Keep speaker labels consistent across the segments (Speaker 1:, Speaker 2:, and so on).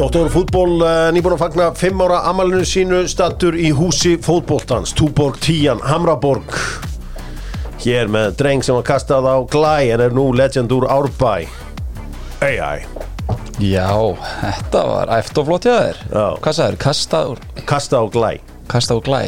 Speaker 1: Dóttor fútból uh, nýbúin að fagna 5 ára amalinu sínu stattur í húsi fótbóltans Túborg 10, Hamraborg. Hér með dreng sem var kastað á glæ en er nú legend úr Árbæ. AI
Speaker 2: Já, þetta var æft og flott hjá þér.
Speaker 1: Já.
Speaker 2: Hvað sagður? Kasta úr
Speaker 1: Kastað á glæ.
Speaker 2: Kasta úr glæ.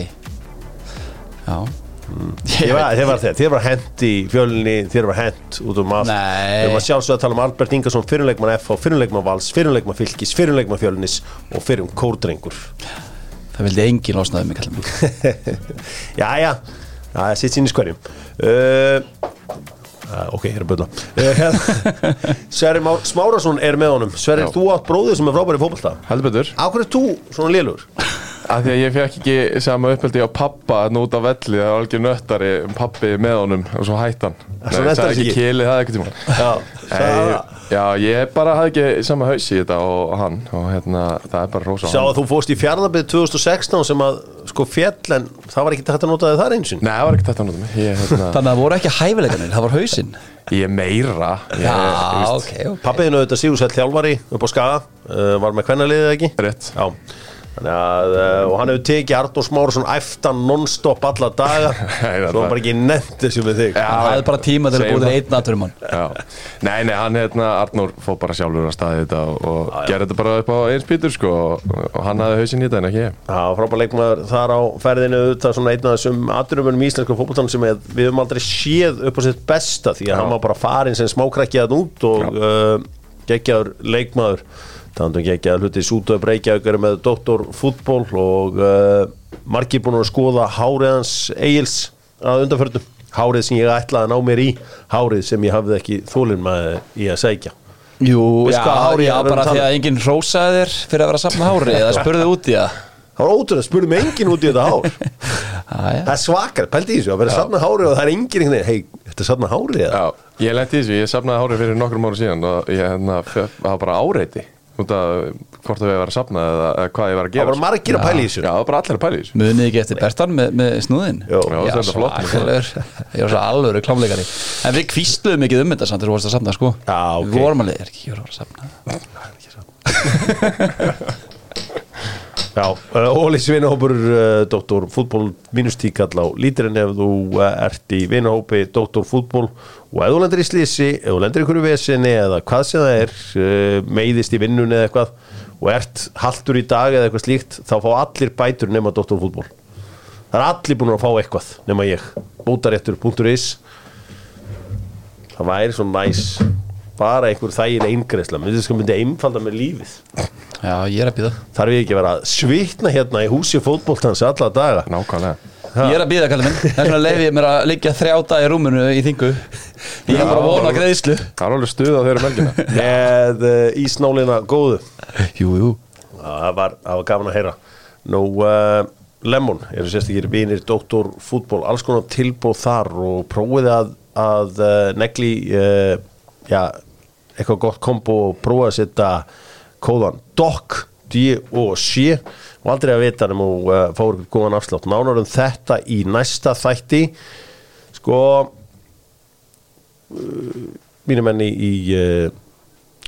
Speaker 2: Já
Speaker 1: Þér var, var, hent í fjölunni Þér var hent út um allt. Við varum sjálfsög að tala um Albert Ingarsson Fyrirleikmann F og fyrirleikmann Vals Fyrirleikmann Fylkis Fyrirleikmann Fjölnis Og fyrir um kórdrengur.
Speaker 2: Það vildi engin losnaði mig kallum
Speaker 1: Jæja, það er sitt sín í skverjum. Uh, uh, Ok, ég er að byrja uh, Sverri Már Smárasson er með honum. Sverri,
Speaker 3: Já.
Speaker 1: þú átt bróðið sem er frábæri fótbolta.
Speaker 3: Heldur betur.
Speaker 1: Á hverju er þú svona lélur?
Speaker 3: Af því að ég fekk ekki sama uppeldi á pappa að út á velli það var algjör nöttari pappi með honum og svo hætt hann.
Speaker 1: Svo
Speaker 3: Nei,
Speaker 1: nöttari
Speaker 3: sagði
Speaker 1: ekki?
Speaker 3: kilið það ekkert tíma.
Speaker 1: Já, það.
Speaker 3: Ég bara hafði ekki sama haus í þetta og hann og hérna, það er bara rosa á
Speaker 1: Sjá
Speaker 3: hann
Speaker 1: að þú fórst í fjárðabið 2016 sem að sko fjall en það var ekki hægt að nota þið þar eins og
Speaker 3: Nei, það var ekki þetta að nota mig. Ég, hérna,
Speaker 2: Þannig að það voru ekki hæfileikanir, það var hausinn.
Speaker 3: Ég meira ég,
Speaker 2: Já,
Speaker 3: ég
Speaker 2: ok, ok.
Speaker 1: Pappiðinu auðvitað Sigursæll þjálfari upp á Skaga. Uh, var með kvennaliðið ekki?
Speaker 3: Rétt.
Speaker 1: Já að, uh, og hann hefur tekið Arnór Smárasson æftan non-stop alla daga
Speaker 3: Nei, það
Speaker 1: Svo
Speaker 3: er
Speaker 1: hann bara ekki nefnt þessu með þig
Speaker 3: Já,
Speaker 2: Hann hafði bara tíma til að búið
Speaker 3: það.
Speaker 2: einn aðturum hann
Speaker 3: Já. Nei, nei, hann hérna, Arnór fór bara sjálfur að staði þetta og,
Speaker 1: já.
Speaker 3: gerði þetta bara upp á eins pítur sko og, hann hafði hausinn í þetta en ekki ég
Speaker 1: Já, frábær leikmaður þar á ferðinu auðvitað svona einn af þessum aðdurumunum í íslensku fótboltan sem við, við höfum aldrei séð upp á sitt besta því að
Speaker 3: Já.
Speaker 1: hann var bara farin sem smákrakki að út og uh, geggjaður leikmaður að geggjaður hluti Sútöð Breykjavík með doktor fútból og uh, margir búin að skoða hárið hans Egils að undanförnum hárið sem ég ætlaði að ná mér í hárið sem ég hafði ekki þólinn með í að segja
Speaker 2: Jú, já,
Speaker 1: hvað hári ég
Speaker 2: já
Speaker 1: er
Speaker 2: bara því
Speaker 1: um?
Speaker 2: að enginn rósaði þér fyrir að vera að safna hári eða spurði út í það
Speaker 1: Það var ótrúlega, spurði mig enginn út í þetta hár
Speaker 2: Já, já.
Speaker 1: Það er svakar, pældi í þessu að vera safna hárið og það er enginn einhvern veginn, hei, þetta er safna hárið eða?
Speaker 3: Já, ég lendi í þessu, ég safnaði hárið fyrir nokkrum ára síðan og ég hérna, það var bara áreiti út af hvort það við var að safna eða, eða hvað ég var að
Speaker 1: Það
Speaker 3: gera
Speaker 1: var margir að pæla í þessu.
Speaker 3: Já, það var bara allir að pæla í þessu.
Speaker 2: Munið ekki eftir Bertan með, með snúðin
Speaker 1: Jó.
Speaker 3: Já, það er þetta flott.
Speaker 2: Ég var svo alvöru klámleikari. En við kvísluðum mikið um þetta samt þegar þú varst að safna sko.
Speaker 1: Já, ok.
Speaker 2: Við vorum alveg, er ekki ég var að safna
Speaker 1: Já, uh, Óli Svinahópur, uh, doktor fútból mínustíkall á lítirinn ef þú uh, ert í vinahópi doktor fútból og ef þú lendir í slísi, ef þú lendir í einhverju vesinni eða hvað sem það er, meiðist í vinnunni eða eitthvað og ert haltur í dag eða eitthvað slíkt, þá fá allir bætur nema doktor fútból. Það er allir búin að fá eitthvað nema ég. Bótaréttur.is Það væri svo næs bara einhver þægileg eingreisla, myndi þess að myndi einfalda með lífið.
Speaker 2: Já, ég er að býða
Speaker 1: Þarf ég ekki að vera að svitna hérna í húsi fótboltans alla daga?
Speaker 3: Nákvæmlega.
Speaker 2: Ég er að býða kallið minn. Þess vegna leiði ég mér að liggja þrjá dag í rúminu í þingu. Ég er bara að vona greiðslu.
Speaker 3: Það er alveg stuð á þeirra melgina
Speaker 1: með uh, ísnálina góðu.
Speaker 2: Jú, jú.
Speaker 1: Það var, það var gaman að heyra. Nú uh, Lemon eru sérstakir vinir Dr. Fútból alls konar tilbóð þar og prófiði að, að uh, negli uh, já, eitthvað gott kombo og prófa að setja kóðan DOC D og aldrei að vita nema og uh, fá ykkur góðan afslátt. Nánar um þetta í næsta þætti. Sko mínum menni í uh,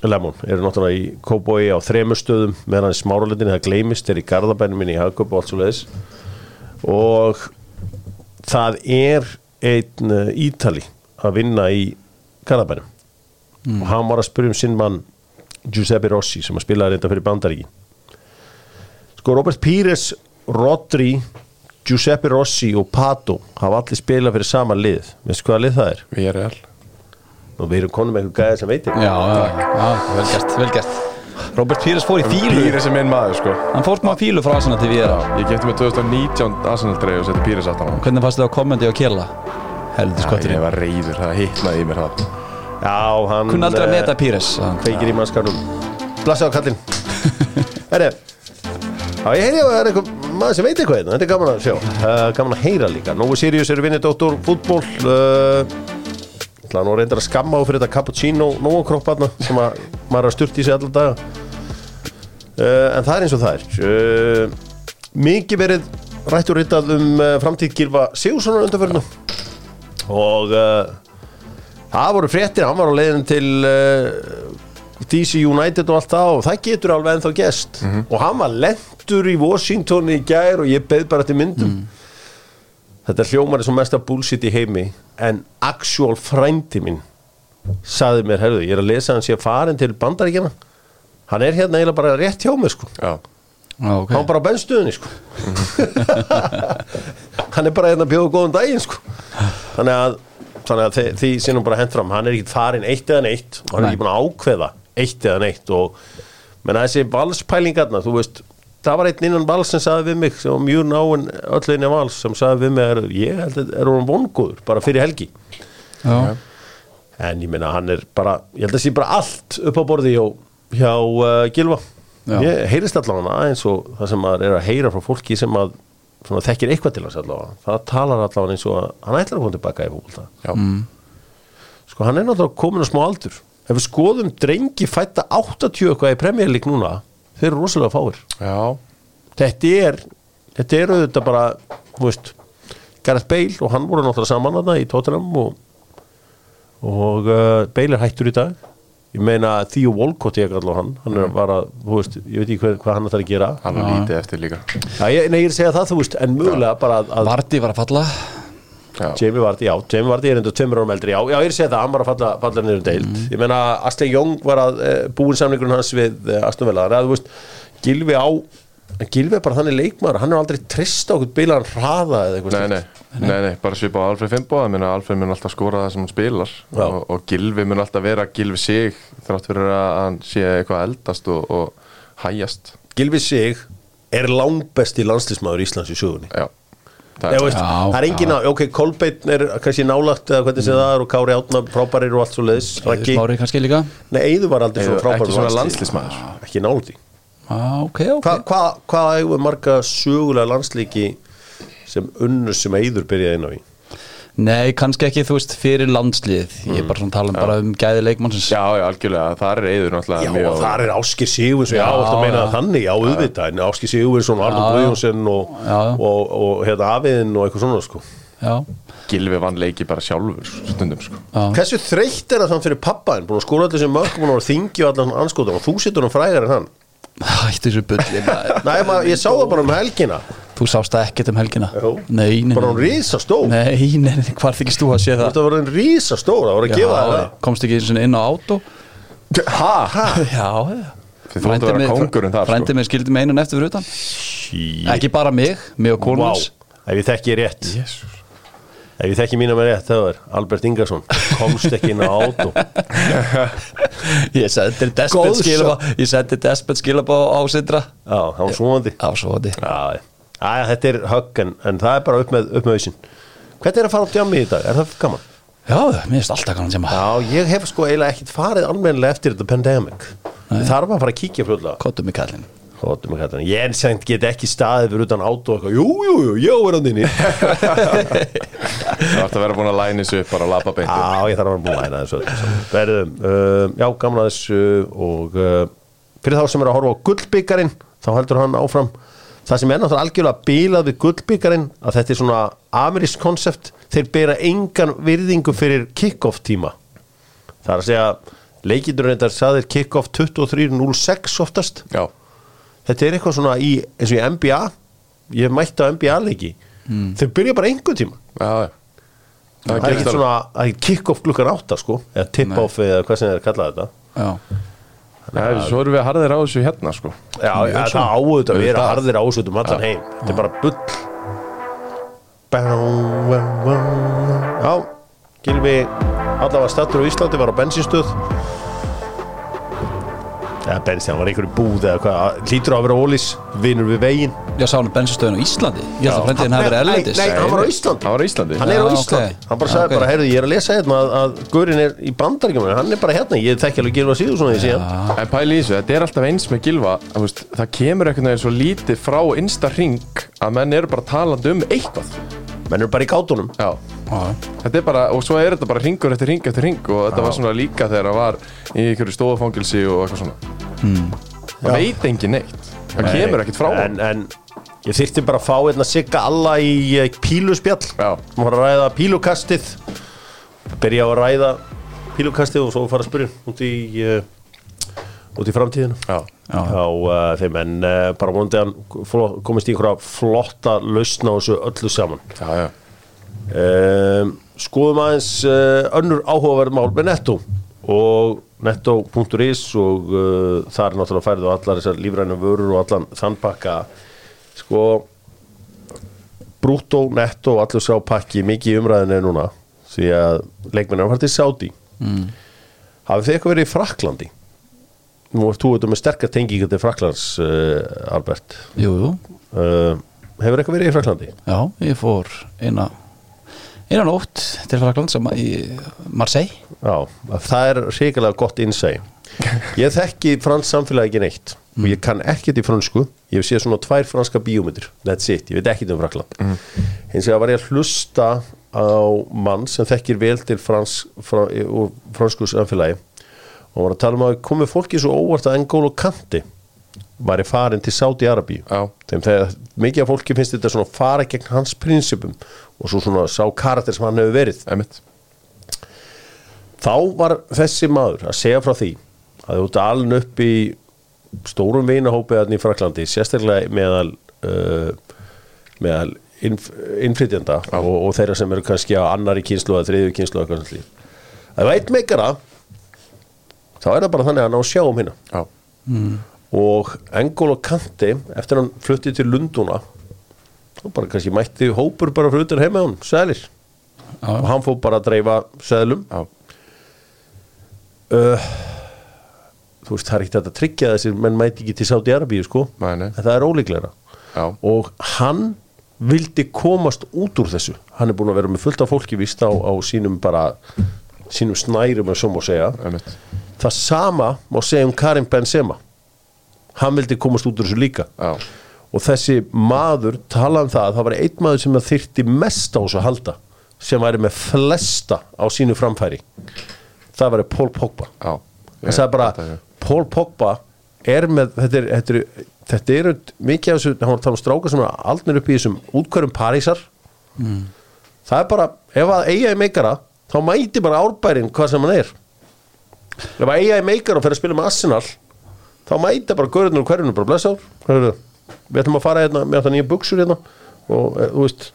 Speaker 1: Lemon eru náttúrulega í Kóboi á þremur stöðum meðan í smáralindinni það gleymist er í Garðabænum minni í Hagköp og allt svo leiðis og það er einn uh, Ítali að vinna í Garðabænum. Og hann var að spyrja um sinn mann Giuseppe Rossi sem að spila reynda fyrir Bandaríki sko Robert Pires Rodri Giuseppe Rossi og Pato hafa allir spilað fyrir sama lið. Veistu hvaða lið það er?
Speaker 3: Við erum all
Speaker 1: og við erum konum eitthvað gæði sem veitir
Speaker 2: Já, já, já, vel gert, vel gert. Robert Pires fór í fílu
Speaker 3: Píris er minn maður sko.
Speaker 2: Hann fór smá fílu frá Arsenal til við
Speaker 3: Ég geti með 2019 Arsenal dreif og setti Píris aftan á
Speaker 2: Hvernig fannst þið á kommenti á Kjela? Heldur
Speaker 3: Já,
Speaker 2: skotturinn.
Speaker 3: Ég var reyður, það hitnaði í mér það
Speaker 1: Já, hann
Speaker 2: Kunni aldrei að
Speaker 1: eh,
Speaker 2: meta Pires
Speaker 1: kveikir í mannskarnum Blassa á kallinn Herri. Já, ég heyri að það er eitthvað maður sem veit eitthvað hérna, þetta er gaman að sjá. Uh, gaman að heyra líka, Nógu Sirius eru vinnið Dóttor fútból uh, Það er nú reyndar að skamma á fyrir þetta cappuccino Nógu kropparna sem að maður er að sturt í sig allar daga. Uh, En það er eins og það er. Uh, Mikið verið rætt og ritað um uh, framtíð Gilva Sigurssonar undanförnu Og uh, það voru fréttir, hann var á leiðin til uh, DC United og allt það og það getur alveg ennþá gest og hann var lendur í Washington í gær og ég beð bara til myndum. Þetta hljómar er svo mesta bullshit í heimi en actual frændi minn saði mér, herðu, ég er að lesa hann sé farin til bandaríkjana hann er hérna eiginlega bara rétt hjá mér sko.
Speaker 3: Já,
Speaker 2: Já, ok.
Speaker 1: Hann bara á benstuðinni sko. Hann er bara hérna að bjóða góðan daginn sko. Þannig að, þannig að því sinnum bara hent fram hann er ekkit farin eitt eða neitt og hann er ekki búin að ákveða eitt eða neitt og menna þessi valspælingarna þú veist, það var einn innan vals sem saði við mig, sem var mjög náinn öllu innan vals sem saði við mig, er, ég held að er hún vongóður, bara fyrir helgi.
Speaker 2: Já,
Speaker 1: en ég meina hann er bara, ég held að sé bara allt upp á borði hjá, hjá uh, Gilva
Speaker 2: Já.
Speaker 1: ég heyrist allavega eins og það sem maður er að heyra frá fólki sem að svona, þekkir eitthvað til hans allavega. Það talar allavega eins og að hann ætlar að koma tilbaka í fólkvölda
Speaker 3: já,
Speaker 1: sko hann er náttúrulega komin á smá aldur. Ef við skoðum drengi fætta 80 eitthvað í Premier League núna þeir eru rosalega fáir.
Speaker 3: Já,
Speaker 1: þetta er þetta er auðvitað bara þú veist, Gareth Bale og hann voru náttúrulega saman að í Tottenham og, og uh, Bale er hættur í dag ég meina Theo Walcott ég allavega hann hann er bara, þú veist, ég veit ekki hvað, hvað hann ætlar að gera.
Speaker 3: Hann er lítið eftir líka.
Speaker 1: Já, ég, nei, ég er að segja það, þú veist, en mögulega bara að, að
Speaker 2: Vardi var að falla.
Speaker 3: Já,
Speaker 1: Jamie Vardy, já, Jamie Vardy er endur tveimur árum eldri, já, já, ég er að segja það, hann var að falla, falla niður um deild, ég meina Astley Young var að e, búin samningurinn hans við e, Aston Villa, þannig að þú veist Gilvi á, en Gilvi er bara þannig leikmaður hann er aldrei trist á okkur bilaðan hraða eða eitthvað
Speaker 3: Nei, nei, nei, nei, bara svipa á Alfred Fimbo það meina Alfred mun alltaf skora það sem hann spilar og, og Gilvi mun alltaf vera Gilvi sig þrátt fyrir að hann sé eitthvað eldast og, og hæjast
Speaker 1: Gilvi Sig er langbesti landslísmaður Íslands í sögunni.
Speaker 3: Já, það
Speaker 1: Nei,
Speaker 3: er
Speaker 1: veist,
Speaker 2: Já,
Speaker 1: það er engin að, ok, Kolbeinn er kannski nálagt eða hvernig sem það er og Kári Átna frábærir og allt svo leiðis Raggi,
Speaker 2: Smári kannski líka.
Speaker 1: Nei, Eiður var aldrei
Speaker 3: Eiður,
Speaker 1: svo frábærir
Speaker 3: ekki svona landsliðsmaður.
Speaker 1: ekki nálægt í
Speaker 2: Já, ok, ok.
Speaker 1: Hvað hva, hva við marga sögulega landslíki sem unnur sem Eiður byrjaði inn á í?
Speaker 2: Nei, kannski ekki, þú veist, fyrir landslið Ég er bara svona að tala um, bara um gæði leikmannsins.
Speaker 3: Já, já, algjörlega, það er eiður náttúrulega
Speaker 1: Já,
Speaker 3: mjög
Speaker 1: og þar er Áskir Sigurvinsson, já, þú meina það þannig, já, auðvitað, en Áskir Sigurvinsson, Arnur. Guðjónsson og,
Speaker 2: já.
Speaker 1: og, og, hérna Afiðin og eitthvað svona, sko.
Speaker 2: Já,
Speaker 3: Gilvi vann leiki bara sjálfur stundum sko.
Speaker 2: já.
Speaker 1: Hversu þreytt er það samt fyrir pappaðin, búin að skóla allir sem mörg, búin að þingja og allan anskotum og þú situr hann frægar en hann.
Speaker 2: Hætti þessu bulli maður.
Speaker 1: Nei, maður, ég sá það bara um helgina,
Speaker 2: Þú sást það ekkert um helgina
Speaker 1: Jú.
Speaker 2: Nei, nei,
Speaker 1: bara hann
Speaker 2: nei
Speaker 1: rísa stór.
Speaker 2: Nei, nei, nei, hvað þykist þú að sé það?
Speaker 1: Þetta var hann rísa stór, það var að gefa það.
Speaker 2: komst ekki eins og inn á átó
Speaker 1: Ha? ha?
Speaker 2: Já, já
Speaker 3: Þið þú áttu að vera kóngurinn þar
Speaker 2: Frændi
Speaker 3: sko.
Speaker 2: mig skildi mig einan eftir fyrir utan Ekki bara mig, mig og
Speaker 1: Vá,
Speaker 2: konus
Speaker 1: ef ég þekki rétt,
Speaker 3: Jesus.
Speaker 1: Ef ég þekki mína með rétt, það var Albert Ingarsson, komst ekki inn á átó.
Speaker 2: Ég sendi despet skilabá Ég sendi despet skilabá á Sindra
Speaker 1: Já, hann var svonandi.
Speaker 2: Á svo því
Speaker 1: Já, já, þetta er högg en, en það er bara upp með, upp með hausinn. Hvernig er að fara á djammi í dag? Er það gaman?
Speaker 2: Já, mér finnst alltaf kannan sem að
Speaker 1: Já, ég hef sko eiginlega ekkit farið almennilega eftir þetta pandemic. Ég þarf að fara að kíkja fljóðlega
Speaker 2: Kottum í kallin
Speaker 1: En seint get ekki staðið fyrir utan átó og eitthvað Jú, jú, jú, ég er hann inni
Speaker 3: Það vart að vera búin að læna þessu upp bara að lappa beint. Um.
Speaker 1: Já, ég þarf að vera búin að læna þessu. Verðum, uh, já, gaman að þessu og uh, fyrir þá sem er að horfa á gullbyggarinn þá heldur hann áfram. Það sem er náttúrulega algjörlega bílað við gullbyggarinn að þetta er svona amerísk konsept. Þeir bera engan virðingu fyrir kick-off tíma. Það er að segja leikindur reyndar saðir kick-off 23.06 oftast.
Speaker 3: Já,
Speaker 1: þetta er eitthvað svona í, eins og í NBA ég hef mætt á NBA leiki. Þeir byrja bara einhver tíma.
Speaker 3: Já, já.
Speaker 1: Það er ekki svona ekki kick-off klukkan átta sko. Eða tip-off eða hvað sem þeir kalla þetta.
Speaker 2: Já,
Speaker 3: Nei, Svo erum við harðir á þessu hérna sko.
Speaker 1: Já, já það áður að vera harðir ásöldum allan heim. Þetta er bara bull. Já Gilvi allavega stattur á Íslandi var á bensinstöð eða bensin, hann var einhverju búð eða hvað, hlýtur á að vera ólís vinur við veginn?
Speaker 2: Ég sá hann bensinstöðun á Íslandi. Ég held að frændin hafi verið erlendis.
Speaker 1: nei, hann var á Íslandi.
Speaker 3: Hann var á Íslandi.
Speaker 1: Hann er á
Speaker 2: Já,
Speaker 1: Íslandi, hann bara
Speaker 2: Já,
Speaker 1: sagði bara, heyrðu, ég er að lesa hérna að, að Guðurinn er í bandaríkjum hann er bara hérna, ég þekki alveg Gilva síðu svona því síðan
Speaker 3: En pæli í þessu, þetta er alltaf eins með Gilva Það kemur veginn svo lítið frá innsta ring að menn eru bara
Speaker 1: í gátunum.
Speaker 3: Já, þetta er bara, og svo er þetta bara ringur eftir ring eftir ring og þetta var svona líka þegar það var í einhverju stofafangilsi og eitthvað svona. Það veit engin neitt. Það kemur ekkert frá
Speaker 1: en, en ég þyrfti bara að fá hérna sigga alla í uh, píluspjall.
Speaker 3: Já.
Speaker 1: maður að ræða pílukastið. Byrja á að ræða pílukastið og svo fara að spyrja út í uh, út í framtíðinu
Speaker 3: Já,
Speaker 2: Já.
Speaker 1: á uh, þeim en uh, bara vonandi að hann komist í einhverja flotta lausna á þessu öllu saman.
Speaker 3: Já, já.
Speaker 1: Um, skoðum aðeins uh, önnur áhugaverð mál með Netto og netto.is og uh, það er náttúrulega færið á allar þessar lífræna vörur og allan þann pakka. Sko brúttó, netto og allur sá pakki mikið í umræðinu núna því að leikmennar var til Sáti mm. hafið þið eitthvað verið í Fraklandi nú ert þú með sterkar tengingar til Fraklands uh, Albert.
Speaker 2: Jú, jú,
Speaker 1: uh, hefur eitthvað verið í Fraklandi?
Speaker 2: já, ég fór eina eina nótt til Frakland sem í Marseille.
Speaker 1: Já, það er hrikalega gott innsæg Ég þekki frans samfélagi ekki neitt og ég kann ekkert í fransku ég hef séð svona tvær franska bíómyndir. That's it, ég veit ekkert um Frakland hins vegar var ég að hlusta á mann sem þekkir vel til frans, fra, úr fransku samfélagi og var að tala um að komið fólki svo óvart að Engolo Kanti var í farin til Saudi Arabi
Speaker 3: Já.
Speaker 1: þeim þegar mikið af fólki finnst þetta svona fara gegn hans prinsipum og svo svona sá karakter sem hann hefur verið.
Speaker 3: Emitt
Speaker 1: þá var þessi maður að segja frá því að þú ert alin upp í stórum vinahópiðarni í Fraklandi sérstaklega meðal uh, meðal innf innflytjanda og, og þeirra sem eru kannski á annari kynslu eða þriðju kynslu eða kannski að veit meikara þá er það bara þannig að ná að sjá um hérna.
Speaker 3: Já,
Speaker 1: og Engolo Kanti eftir hann fluttið til Lunduna þá bara kannski mætti hópur bara utan heima hún, sælir
Speaker 2: Já.
Speaker 1: og hann fór bara að dreifa seðlum.
Speaker 3: Já,
Speaker 1: uh, þú veist, það er ekkert að tryggja að þessir menn mæti ekki til Saudi Arabíu sko.
Speaker 3: Nei, nei.
Speaker 1: en það er ólíklega
Speaker 3: já,
Speaker 1: og hann vildi komast út úr þessu. Hann er búin að vera með fullt af fólki vist á, á sínum bara sínum snærum að svo má segja.
Speaker 3: Emitt
Speaker 1: það sama má segja um Karim Benzema. Hann vildi komast út úr þessu líka.
Speaker 3: Já,
Speaker 1: og þessi maður talaði um það að það var einn maður sem að þyrti mest á þessu halda sem væri með flesta á sínu framfæri. Það væri Paul Pogba.
Speaker 3: Já.
Speaker 1: Það sagði bara,
Speaker 3: þetta er-
Speaker 1: Paul Pogba er með, þetta er, þetta er, þetta er mikið af þessu, hann var að tala um stráka sem er aldnir upp í þessum útkværum Parísar. Það er bara ef að eiga í meikara, þá mæti bara árbærin hvað sem hann er ef að eiga í meikara og fer að spila með Arsenal þá mæti bara görðunum og hverjunum bara blessa ár, við ætlum að fara hérna með þetta nýja buksur hérna og e, þú veist,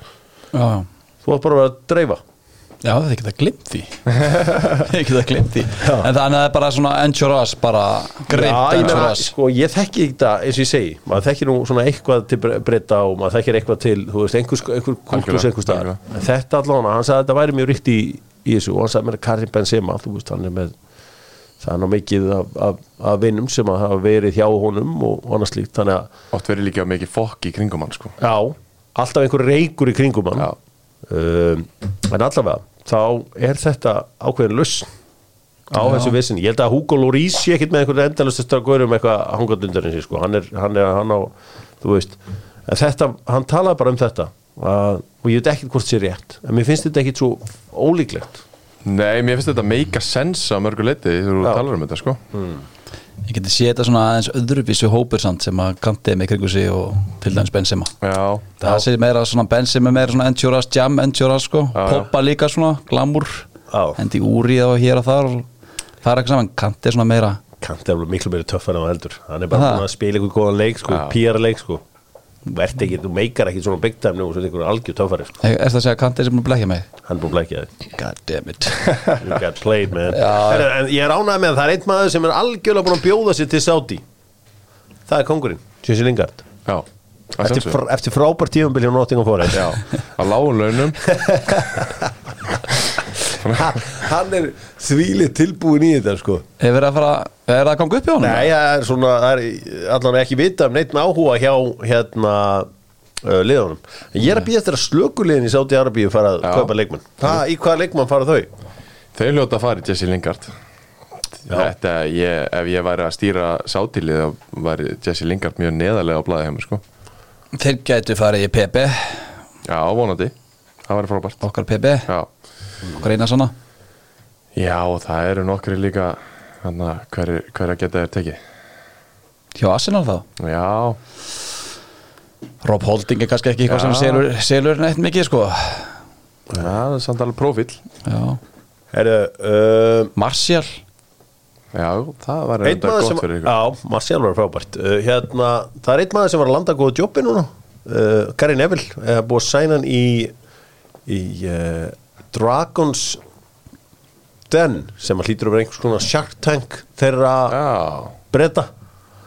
Speaker 2: Já, já.
Speaker 1: þú ætlum bara að dreifa.
Speaker 2: Já, það er ekki það glimt því. Það er ekki það glimt því En þannig að það er bara svona Enchoras bara grimt
Speaker 1: Já,
Speaker 2: Enchoras
Speaker 1: sko, ég þekki þetta eins og ég segi, maður þekkir nú svona eitthvað til breyta og maður þekkir eitthvað til þú veist, einhver, einhver kultús
Speaker 3: Algjörlega,
Speaker 1: einhver staðar. En þetta allavega, hann sagði að þetta væri mjög ríkt í, í þessu og hann sagði mér að Karim Benzema þú veist, hann er með það er ná mikið af, af, af vinnum sem að hafa verið hjá honum og, annars slíkt. Þannig að,
Speaker 3: Oft verið líka mikið fokk í kringum hann sko.
Speaker 1: Já, alltaf einhver reykur í kringum hann. Um, en allavega, þá er þetta ákveðin lausn á
Speaker 2: Já.
Speaker 1: þessu vissin, ég held að Hugo Lloris sé ekkit með einhvern endalust að stöða um eitthvað þessi, sko, hann er, hann er hann á, þú veist, en þetta hann talaði bara um þetta að, og ég veit ekkit hvort sé rétt, en mér finnst þetta ekkit svo ólíklegt
Speaker 3: Nei, mér finnst þetta make a sense á mörgu leiti þegar þú talar um þetta sko.
Speaker 2: Ég geti séð þetta svona aðeins öðruvísu hópur samt sem að kantið með kringu sig og til dæmis Benzema.
Speaker 3: Já,
Speaker 2: Það sé meira svona Benzema meira svona Enchoras, Jam Enchoras sko.
Speaker 3: Já, já.
Speaker 2: Poppa líka svona, glamour.
Speaker 1: Já.
Speaker 2: Hendi úri og hér og þar Það er ekki saman, kantið svona meira
Speaker 1: Kant er miklu meiri töffar en á heldur. Hann er bara búin að spila einhvern góðan leik sko,
Speaker 3: Já.
Speaker 1: PR leik sko Vert ekki, þú meikar ekki svona big time nú og svo er einhvern algjör töffari sko.
Speaker 2: Er það að segja kantið sem búin að blekja mig?
Speaker 1: hann er búin að blækja þig.
Speaker 2: God damn it.
Speaker 1: You got played man. En ég er ánægð með að það er einn maður sem er algjörlega búin að bjóða sér til Saudi. Það er kongurinn, Jesse Lingard.
Speaker 3: Já að
Speaker 1: Eftir, fr eftir frábært tífumbil hjá Nottingham Forest.
Speaker 3: Já, á lágum launum
Speaker 1: Hann er þvílið tilbúin í þetta sko
Speaker 2: Er verið að fara, er það að ganga upp í honum?
Speaker 1: Nei, það er svona, það er allan ekki vita um neitt með áhuga hjá hérna uh, liðunum. Ég er að býja eftir að slökuliðin í Sáti Arabíu fara að
Speaker 3: Já.
Speaker 1: kaupa leikmenn. Ha, í hvaða leikmann fara þau?
Speaker 3: Þau hljóta að fara í Jesse Lingard Þetta, ég, ef ég væri að stýra sátilið þá væri Jesse Lingard mjög neðarlega á blaði hjá mér sko
Speaker 2: Þeir gætu farið í PP
Speaker 3: Já, vonandi, það væri frábært
Speaker 2: Okkar PP,
Speaker 3: Já,
Speaker 2: okkar eina svona?
Speaker 3: Já það eru nokkri líka hana, hver, hver geta þér tekið.
Speaker 2: Hjá Arsenal þá?
Speaker 3: Já,
Speaker 2: Rob Holding er kannski ekki eitthvað sem selur, selur neitt mikið sko.
Speaker 3: Já það er samt alveg prófíl
Speaker 2: Já.
Speaker 1: Herru, uh,
Speaker 2: Martial?
Speaker 3: Já, það var
Speaker 1: maður
Speaker 3: gott
Speaker 1: sem,
Speaker 3: fyrir ykkur.
Speaker 1: Já, Marcial var frábært. Uh, hérna, það er einn maður sem var að landa góðu jobbi núna. Uh, Gary Neville er búið að sæna hann í í uh, Dragons Den sem að hlýtur að vera einhvers konar Shark Tank þeirra
Speaker 3: Já,
Speaker 1: breyta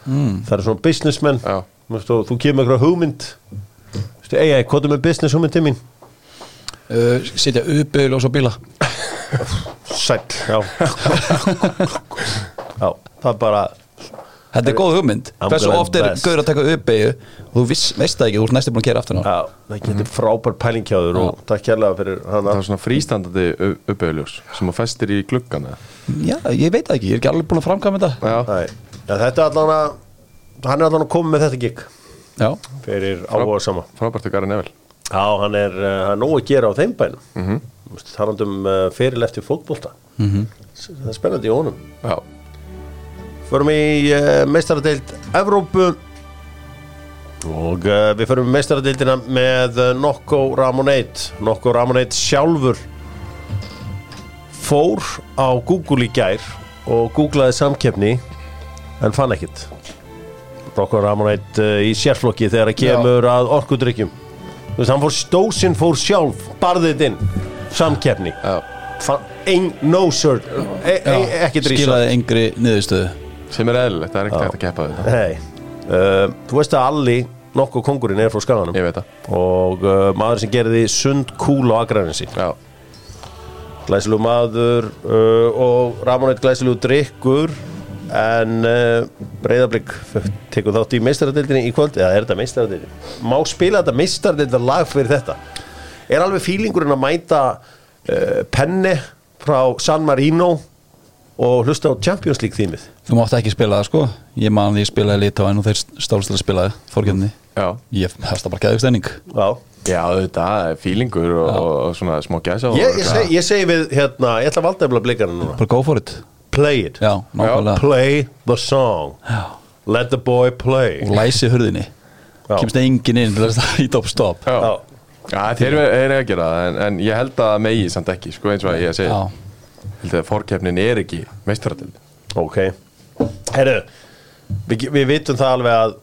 Speaker 1: mm. það er svona businessmen þú kemur eitthvað hugmynd. Ei, hvað er með business hugmynd til mín
Speaker 2: uh, Sitja uppbyggl og svo bíla.
Speaker 1: Sæll, já. Já, það er bara
Speaker 2: Þetta er góð hugmynd. Hversu oft er gauður að taka uppbyggju og þú viss, veist það ekki, þú ert næstu búin að kera aftur ná
Speaker 1: já, það getur frábær pælingjáður og takk kærlega fyrir hana.
Speaker 3: Það var svona frístandandi uppauðljós sem þú festir í gluggan eða?
Speaker 2: Já, ég veit það ekki, ég er ekki alveg búin að framkvæma þetta.
Speaker 3: Já,
Speaker 1: Nei, ja, þetta er allan að hann er allan að koma með þetta gig.
Speaker 2: Já,
Speaker 1: fyrir áhuga sama.
Speaker 3: frábært að Gary Neville.
Speaker 1: Já, hann er, uh, hann er nóg að gera á þeim bænum. Mm -hmm. talandum uh, Förum í uh, meistaradeild Evrópu. Og uh, við förum í meistaradeildina með uh, Nokko Ramoneit Nokko Ramoneit sjálfur fór á Google í gær og googlaði samkeppni en fann ekkit Nokko Ramoneit í sérflokki þegar það kemur að orkudrykkjum. Þú veist, hann fór stósin fór sjálf barðið inn samkeppni.
Speaker 3: Já.
Speaker 1: Fann, ein, no sir e, e, ekki drísa
Speaker 2: skilaði yngri niðurstöðu
Speaker 3: Sem er eðlilegt, það er ekkert að keppa við þetta
Speaker 1: Nei, uh, þú veist að Alli nokkuð kongurinn er frá skaganum.
Speaker 3: Ég veit það.
Speaker 1: Og uh, maður sem gerði sund kúl á agræðinsi
Speaker 3: Já,
Speaker 1: glæsilegu maður uh, og Ramoneit glæsilegu drikkur en uh, Breiðablík tekur þátt í meistaradildinni í kvöld. Eða er þetta meistaradildin má spila þetta meistaradildar lag fyrir þetta? Er alveg fílingurinn að mæta uh, penni frá San Marino og hlusta á Champions League þýmið.
Speaker 2: Þú mátt ekki spila það sko. Ég man því ég spilaði lítið á enn og þeir stálslega spilaði fórkjöfni
Speaker 3: já.
Speaker 2: Ég hefst það bara gæðið stemning.
Speaker 1: Já.
Speaker 3: Já, þetta er fílingur og, og svona smá gæsa
Speaker 1: Ég, ég, seg, ég segi við, hérna, ég ætla að valda eftir blikana núna.
Speaker 2: Bara go for it.
Speaker 1: Play it.
Speaker 2: Já, nákvæmlega.
Speaker 1: Play the song.
Speaker 2: Já.
Speaker 1: Let the boy play.
Speaker 2: Og læsi hurðinni.
Speaker 1: Já.
Speaker 2: Kemst enginn inn til þess að ít upp stopp
Speaker 3: Já,
Speaker 1: Já.
Speaker 3: já þeir eru að gera það en, en ég held að megi samt ekki sko eins og að ég segi Held að fórkeppnin er ekki meistaradil
Speaker 1: Ok. Herru, við, við vitum það alveg að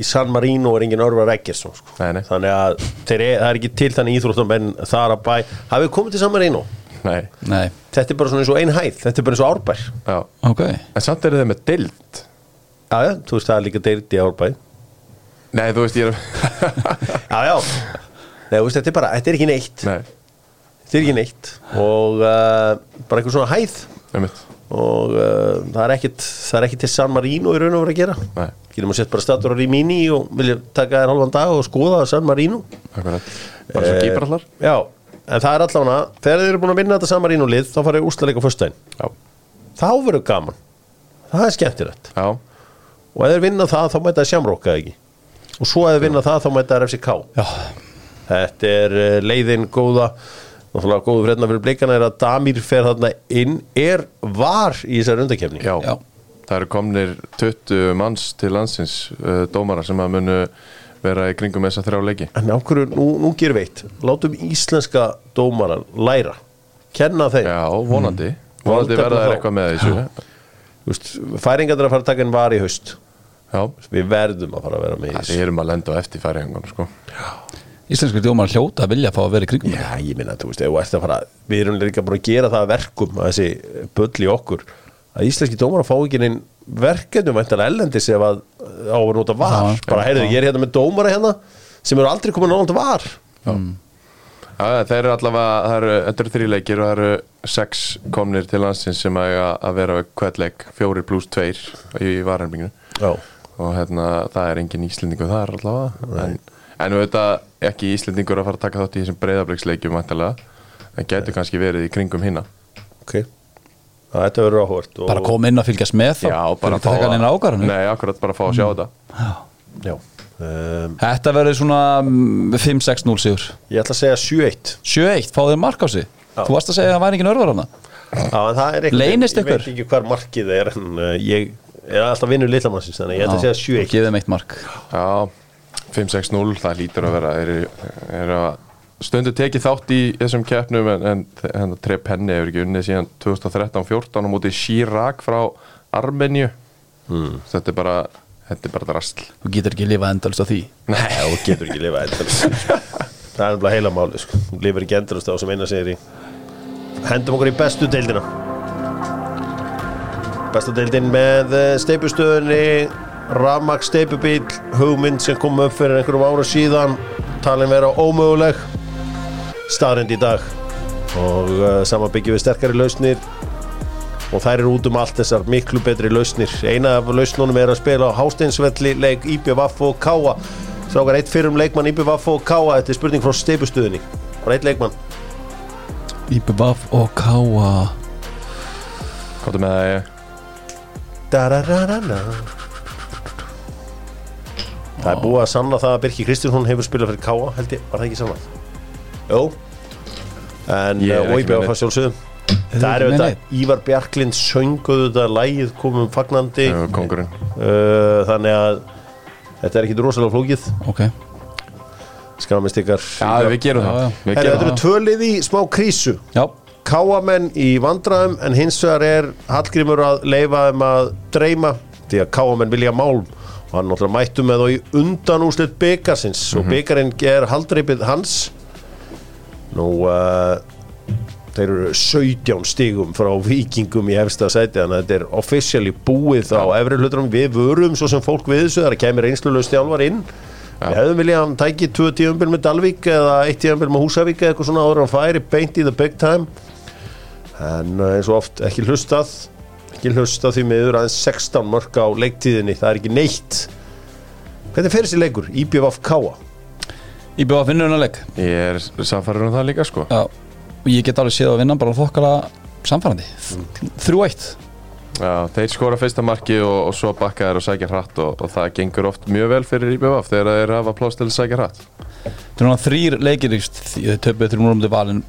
Speaker 1: í San Marino er engin örvar Eggerson sko.
Speaker 3: Nei, nei.
Speaker 1: Þannig að þeir, er- það er ekki til þannig íþróttum en þar að bæ. Hafið komið til San Marino?
Speaker 3: Nei,
Speaker 2: nei,
Speaker 1: Þetta er bara svona eins og ein hæð. Þetta er bara eins og árbær.
Speaker 3: Já.
Speaker 2: Ok.
Speaker 3: En samt eru þeir með dild
Speaker 1: Já, já, þú veist það er líka deilt í árbæ.
Speaker 3: Nei, þú veist ég er
Speaker 1: Já, já. Nei, þú veist, þetta er bara, þetta er ekki neitt.
Speaker 3: Nei,
Speaker 1: Er ekki neitt. Og uh, bara einhver svona hæð.
Speaker 3: Um mitt
Speaker 1: og uh, það er ekkit það er ekkit til San Marino í raun og vera að gera.
Speaker 3: Nei,
Speaker 1: getum að setja bara statur á Rimini og vilja taka þér halvan dag og skoða San Marino
Speaker 3: akkurat. Bara svo
Speaker 1: Eh,
Speaker 3: kýpar allar?
Speaker 1: já, en það er allavega þegar þið eru búin að vinna þetta San Marino lið þá farið úrstæðleika fyrstæðin
Speaker 3: Já,
Speaker 1: þá verður gaman, það er skemmtilegt.
Speaker 3: Já,
Speaker 1: og ef þeir vinna það þá mæta það sjámróka ekki? Og svo ef þeir vinna það þá mæta það FCK
Speaker 2: Já,
Speaker 1: þetta er uh, leiðin góða náttúrulega góðu fredna fyrir blikana er að Damir fer þarna inn. Er var í þessari undakefni
Speaker 3: já.
Speaker 2: Já.
Speaker 3: Það eru komnir 20 manns til landsins uh, dómara sem að munu vera í kringum þessa þrjá leiki.
Speaker 1: En ákveður, nú, nú gerum við eitt. Látum íslenska dómaran læra. Kenna þeim.
Speaker 3: Já, vonandi. Vonandi
Speaker 1: Valdefla
Speaker 3: verða þær eitthvað með þessu.
Speaker 1: Færingarnir að fara að taka en var í haust.
Speaker 3: Já,
Speaker 1: Við verðum að fara að vera með
Speaker 3: það
Speaker 1: þessu.
Speaker 3: erum að lenda á eftir færingunum sko.
Speaker 2: Íslensku djómar hljóta að vilja fá að vera í kringum
Speaker 1: Já, ég minna, þú veist, ef þú ert að fara Við erum líka bara að gera það að verkum að þessi bull í okkur að íslenski dómar fá ekki neinn verkefnum væntanlega ellendis ef að á að nota var.
Speaker 2: Já,
Speaker 1: bara heyrðu, ég er hérna með dómara hérna sem eru aldrei komin náland var.
Speaker 3: Já, eru allavega, það eru, þetta eru þrjí leikir og það eru sex komnir til landsins sem eiga að vera hvert leik, fjórir pluss tveir í varherminginu
Speaker 1: Já,
Speaker 3: og hérna, það er engin íslendingur þar allavega en, en við veit ekki íslendingur að fara að taka þátt í þessum breyðabliksleikjum vantilega, en getur kannski verið í kringum hinna
Speaker 1: ok. Það þetta verður áhvert og...
Speaker 2: Bara koma inn að fylgjast með þá?
Speaker 3: Já, bara
Speaker 2: Fyrir að ákvarðanir?
Speaker 3: Nei, akkurat bara fá að sjá þetta.
Speaker 1: Já. Um,
Speaker 2: Þetta verður svona mm, 5-6-0 sigur.
Speaker 1: Ég ætla að segja 7-1
Speaker 2: 7-1, fá þeir mark á sig. Þú varst að segja að það væri hana
Speaker 1: Já, en það er eitthvað
Speaker 2: Leynist
Speaker 1: Ég
Speaker 2: ykkur?
Speaker 1: veit ekki hvar markið er en uh, ég er alltaf vinnur litlamannsins þannig að ég ætla að segja 7-1
Speaker 2: Gefið þeim eitt mark.
Speaker 3: Já, 5-6-0, það lítur að vera er, er að stundu tekið þátt í þessum keppnum en, en, en Trepp Henni hefur ekki unnið síðan 2013-14 á móti Chirac frá Armenju þetta er bara þetta er bara drastl
Speaker 2: Þú getur ekki lifað endalist á því.
Speaker 1: Nei, þú getur ekki lifað endalist Það er náttúrulega heila máli sko. Þú lifir ekki endalist á sem eina segir í Hendum okkur í bestu deildina. Bestu deildin með eh, steipustöðunni Rafmaks steipubíl Hugmynd sem kom upp fyrir einhverjum ára síðan Talin vera ómöguleg. Staðrind í dag. Og uh, saman byggjum við sterkari lausnir. Og þær eru út um allt þessar miklu betri lausnir. Eina af lausnunum er að spila á Hásteinsvelli leik IBVF og Káa strákar eitt fyrir um leikmann IBVF og Káa þetta er spurning frá steipustuðinni bara eitt leikmann.
Speaker 2: Íbjöfaf og Káa
Speaker 3: Káttu með það ég
Speaker 1: Da-da-da-da-da. Það er búið að sanna það að Birki Kristjánsson hefur spilað fyrir Káa held ég, var það ekki sannað? Jó en
Speaker 3: ekki neitt.
Speaker 1: að sjálfsögum það er
Speaker 2: ekki
Speaker 1: auðvitað Ívar Bjarklind sönguðu þetta lægið komum fagnandi.
Speaker 3: Já, Kongurinn
Speaker 1: uh, þannig að þetta er ekkit rosalega flókið.
Speaker 2: Ok.
Speaker 1: Skamist ykkar.
Speaker 3: Já, við gerum það.
Speaker 1: þetta eru tvölið í smá krísu.
Speaker 2: Já,
Speaker 1: Káamenn í vandræðum en hins vegar er Hallgrímur að leifa þeim að dreyma því að Káamenn vilja málm og hann náttúrulega mættu með þá í undan úrslit byggarsins og byggarinn er haldreipið hans. Nú uh, þeir eru 17 stigum frá vikingum í efsta sæti þannig að þetta er officially búið á efri hlutunum við vörum svo sem fólk við þessu þar kemur einslulega stjálfar inn. Við hefðum viljað að hann tæki tvö tíumbil með Dalvík eða eitt tíumbil með Húsavík eða eitthvað svona áður hann færi beint í the big time. En uh, eins og oft ekki hlustað ekki hlustað því miður aðeins 16 mörg á leiktíðinni, það er ekki neitt. Hvernig fer þessi leikur? IBF Káa
Speaker 2: Íbjöfaf vinnur hennar leik.
Speaker 3: Ég er samfæður um það líka sko.
Speaker 2: Já, og ég get alveg séð að vinna bara þokkala samfærandi Þrjú eitt.
Speaker 3: Já, þeir skora fyrsta marki og, og svo bakka þeir og sækja hratt og, og það gengur oft mjög vel fyrir IBF þegar þeir hafa pláss til að sækja hratt.
Speaker 2: Það er núna þrýr leikir Þau töpuð þrjum múlum til valin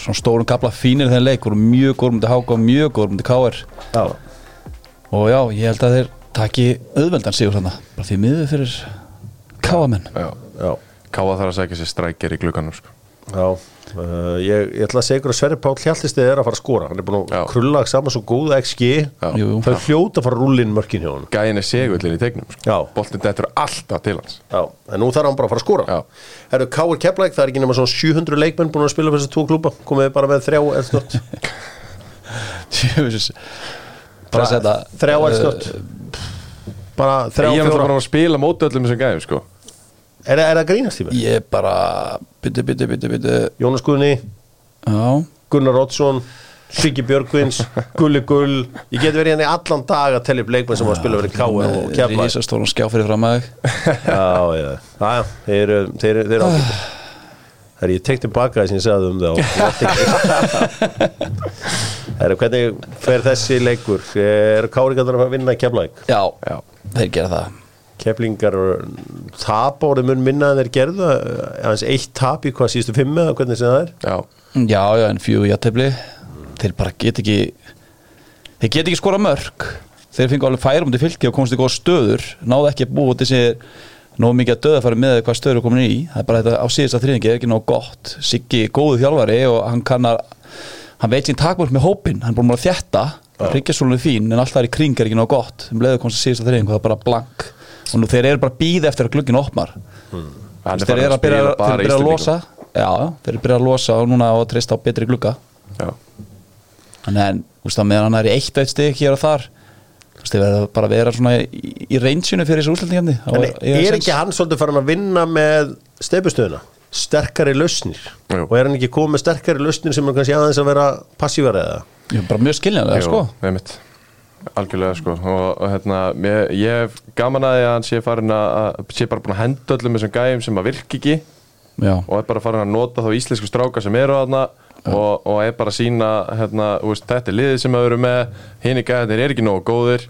Speaker 2: Svona stórum kapla fínir þegar leik voru mjög góður mútið háka og mjög góður mútið káir
Speaker 1: Já,
Speaker 2: Og já, ég held að þeir taki auðveldan sigur þarna Bara því miður fyrir káamenn
Speaker 3: Já,
Speaker 1: já,
Speaker 3: Káa þarf að sækja sér strækjar í glugganum sko.
Speaker 1: Já uh, ég, ég ætla að segja ykkur að Sverri Páll Hjaltistið er að fara að skora. Hann er búin að krulla saman svo góða XG
Speaker 2: jú.
Speaker 1: þau hljóta að fara að rúlla inn mörkin hjá hann
Speaker 3: Gæin er segullin í tegnum sko. Boltin dettur alltaf til hans.
Speaker 1: Já, en nú þarf hann bara að fara að skora. Herru, K.R. Keflæk, það er ekki nema svona 700 leikmenn búin að spila fyrir þessi tvo klúpa komið bara með þrjá eldsnött
Speaker 2: að
Speaker 1: þrjá eldsnött bara þrjá
Speaker 3: Ég er
Speaker 1: fjóra
Speaker 3: bara að spila móti öllum þessum gæjum sko
Speaker 1: er, er það grínast í mig?
Speaker 2: Ég bara Byttu, byttu, byttu, byttu
Speaker 1: Jónas Guðni,
Speaker 2: Já.
Speaker 1: Gunnar Oddsson Siggi Björgvins, Gulli Gull. Ég get verið hérna í allan dag að tellja upp leikmenn sem að spila fyrir K.R. og Keflæk
Speaker 2: Rísastórum skjá fyrir fram að
Speaker 1: Já, já, já, þeir eru þeir, eru ágættir Það er ég tek tilbaka þess að ég sagði um það Það er hvernig fer þessi leikur? Er Káringarnar að vinna Keflæk
Speaker 2: Já,
Speaker 3: Já.
Speaker 2: þeir gera það
Speaker 1: Keflingar tap árið mun minna en þeir gerðu aðeins eitt tap í hvað síðustu fimm eða hvernig sem það er?
Speaker 3: Já,
Speaker 2: Já, já, en fjögur játefli Þeir bara get ekki Þeir get ekki skora mörg Þeir fengu alveg færum til fylki og komast í góða stöður. Náðu ekki að búa þessi Nógu mikið að döða fara með hvað stöður er komin í. Það er bara þetta á síðasta þrýðingi er ekki nógu gott. Siggi góðu þjálfari og hann kann að Hann veit sín takmörk með hópin Hann er búin að þjætta Ríkjasólun er fín en allt það er í kring er ekki nógu gott. Um leiðu komast í síðasta þrýðingu það er bara blank Og nú þeir eru bara býð eftir að glugginn opnar.
Speaker 3: Hann
Speaker 2: Þeir eru að byrja, að að losa. Já, já, þeir eru að byrja að losa og núna að treysta á betri glugga.
Speaker 3: Já,
Speaker 2: Þannig en, þú veist að meðan hann er í eitt eitt stig hér og þar Þú veist, þeir verða bara að vera svona í, í reynsjunu fyrir þessu úrslættingandi
Speaker 1: En er ekki hann svolítið farin að vinna með steipustöðuna sterkari lausnir?
Speaker 3: Jú.
Speaker 1: og er hann ekki komið með sterkari lausnir sem er kannski aðeins að vera passívar eða?
Speaker 2: Jú, bara mjög skiljanlega, sko
Speaker 3: Algjörlega sko. Og, og hérna, ég, ég hef gaman að því að hann sé farin að sé bara búin að henda öllum þessum gæjum sem að virka ekki.
Speaker 2: Já,
Speaker 3: og er bara farin að nota þá íslensku stráka sem eru þarna og, og er bara að sína hérna, þú veist, þetta er liðið sem að eru með hinn í gæðin er ekki nógu góðir.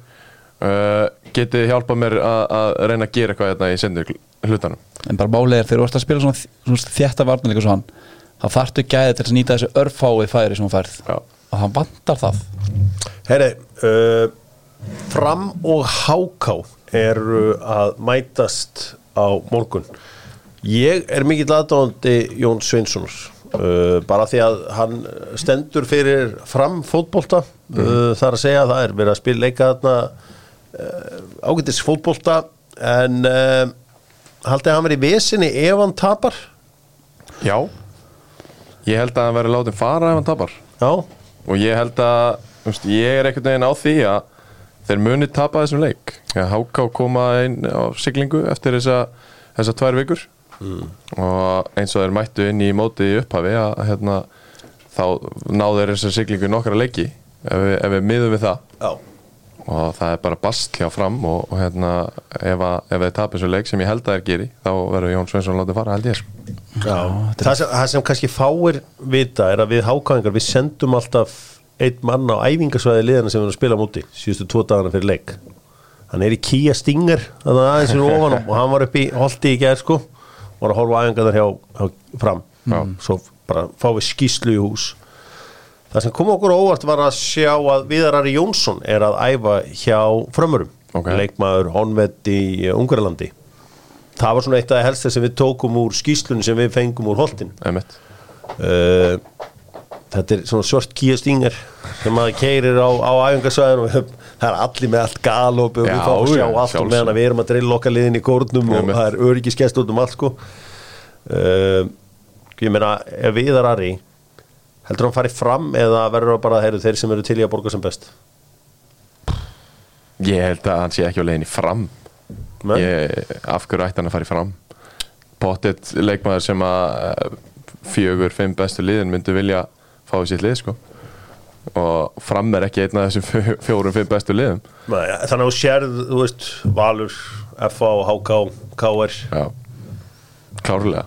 Speaker 3: Uh, getið hjálpa mér að, að reyna að gera eitthvað hérna í sendur hlutanum?
Speaker 2: En bara málið er þegar þú ert að spila svona, svona þjætta varnarleika svo hann þá þarftu gæði til að nýta þessu örfáið færi sem hún færð.
Speaker 3: Já.
Speaker 2: og það vantar það.
Speaker 1: Herri, uh, Fram og Háká eru að mætast á morgun. Ég er mikill aðdáðandi Jón Sveinssonar. Uh, bara því að hann stendur fyrir fram fótbolta. Uh, þar að segja að það er verið að spila leika ágætis fótbolta. En haldið hann verið í vesinni ef hann tapar?
Speaker 3: Já. Ég held að hann verði látið fara ef hann tapar.
Speaker 1: Já,
Speaker 3: og ég held að veist, ég er einhvern veginn á því að þeir muni tapa þessum leik ja, Háká koma inn á siglingu eftir þessa, þessa tvær vikur og eins og þeir mættu inn í mótið í upphafi að hérna, þá náðu þeir þessa siglingu í nokkra leiki ef við, ef við miðum við það
Speaker 1: já.
Speaker 3: og það er bara bast hjá fram og, og hérna, ef, að, ef þeir tapa þessu leik sem ég held að þeir geri þá verður Jón Sveinsson látið fara held ég sko.
Speaker 1: Já, það, sem, það sem kannski fáir vita er að við hákáðingar við sendum alltaf einn mann á æfingasvæði liðana sem að spila á móti síðustu tvo dagana fyrir leik. Hann er í Kia Stinger þannig aðeins fyrir ofan og hann var upp í holdi í gerð sko. Var að horfa á æfingar hjá, hjá fram. Svo bara fá við skýslu í hús. Það sem kom okkur óvart var að sjá að Viðarari Jónsson er að æfa hjá frömmurum.
Speaker 3: Ok.
Speaker 1: leikmaður honvett í Ungarlandi. Það var svona eitt af það helsta sem við tókum úr skýslunni sem við fengum úr
Speaker 3: Einmitt.
Speaker 1: uh, þetta er svona svört Kia Stinger sem maður keirir á, á æfingarsvæðin og við- það er allir með allt galop og við fáum að sjá
Speaker 3: já,
Speaker 1: allt og
Speaker 3: sjálfsögðu.
Speaker 1: meðan við erum að drilla okkar liðin í kórnum og það er öryggiskest út um allt sko. Uh, ég meina ef viðar Ari heldur hann farið fram eða verður það bara heyru, þeir sem eru til í að borga sem best?
Speaker 3: Ég held að hann sé ekki á leiðinni fram.
Speaker 1: Nei?
Speaker 3: ég, Af hverju ætti hann að fara í fram? Pottet leikmaður sem að eh, fjögur, fimm bestu liðin myndu vilja fá í sitt lið sko. og fram er ekki einn af þessum fjó- fjórum, fimm bestu liðum.
Speaker 1: Nei, þannig að þú sérð, þú veist Valur, FA, HK, KR
Speaker 3: Já, klárlega.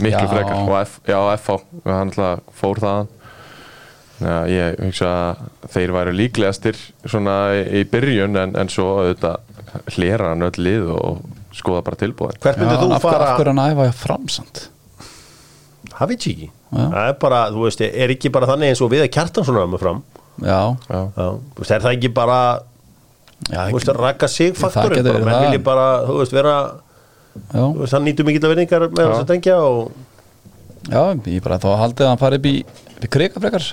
Speaker 3: Miklu
Speaker 2: Já.
Speaker 3: frekar. Og F, já, FH, hann alltaf fór þaðan. Já, ég hugsa að þeir væru líklegastir svona í, byrjun en, en svo auðvitað hlera hann öll lið og skoða bara tilbúin
Speaker 1: Hvert myndir þú fara?
Speaker 2: af hverju hann æfa framsamt
Speaker 1: ekki
Speaker 2: Já.
Speaker 1: Það er bara, þú veist, er ekki bara þannig eins og við að kjartan svona með fram?
Speaker 2: Já,
Speaker 3: Já,
Speaker 1: þú veist, er það ekki bara
Speaker 2: já,
Speaker 1: þú veist, rakka sig
Speaker 2: Það
Speaker 1: faktorinn
Speaker 2: getur
Speaker 1: bara,
Speaker 2: verið
Speaker 1: menn vilji bara, þú veist, vera
Speaker 2: já,
Speaker 1: þú veist, hann nýtur mikill að verðingar með þess að tengja og
Speaker 2: já, ég bara þá haldið að hann fari upp í, upp í krika frekar.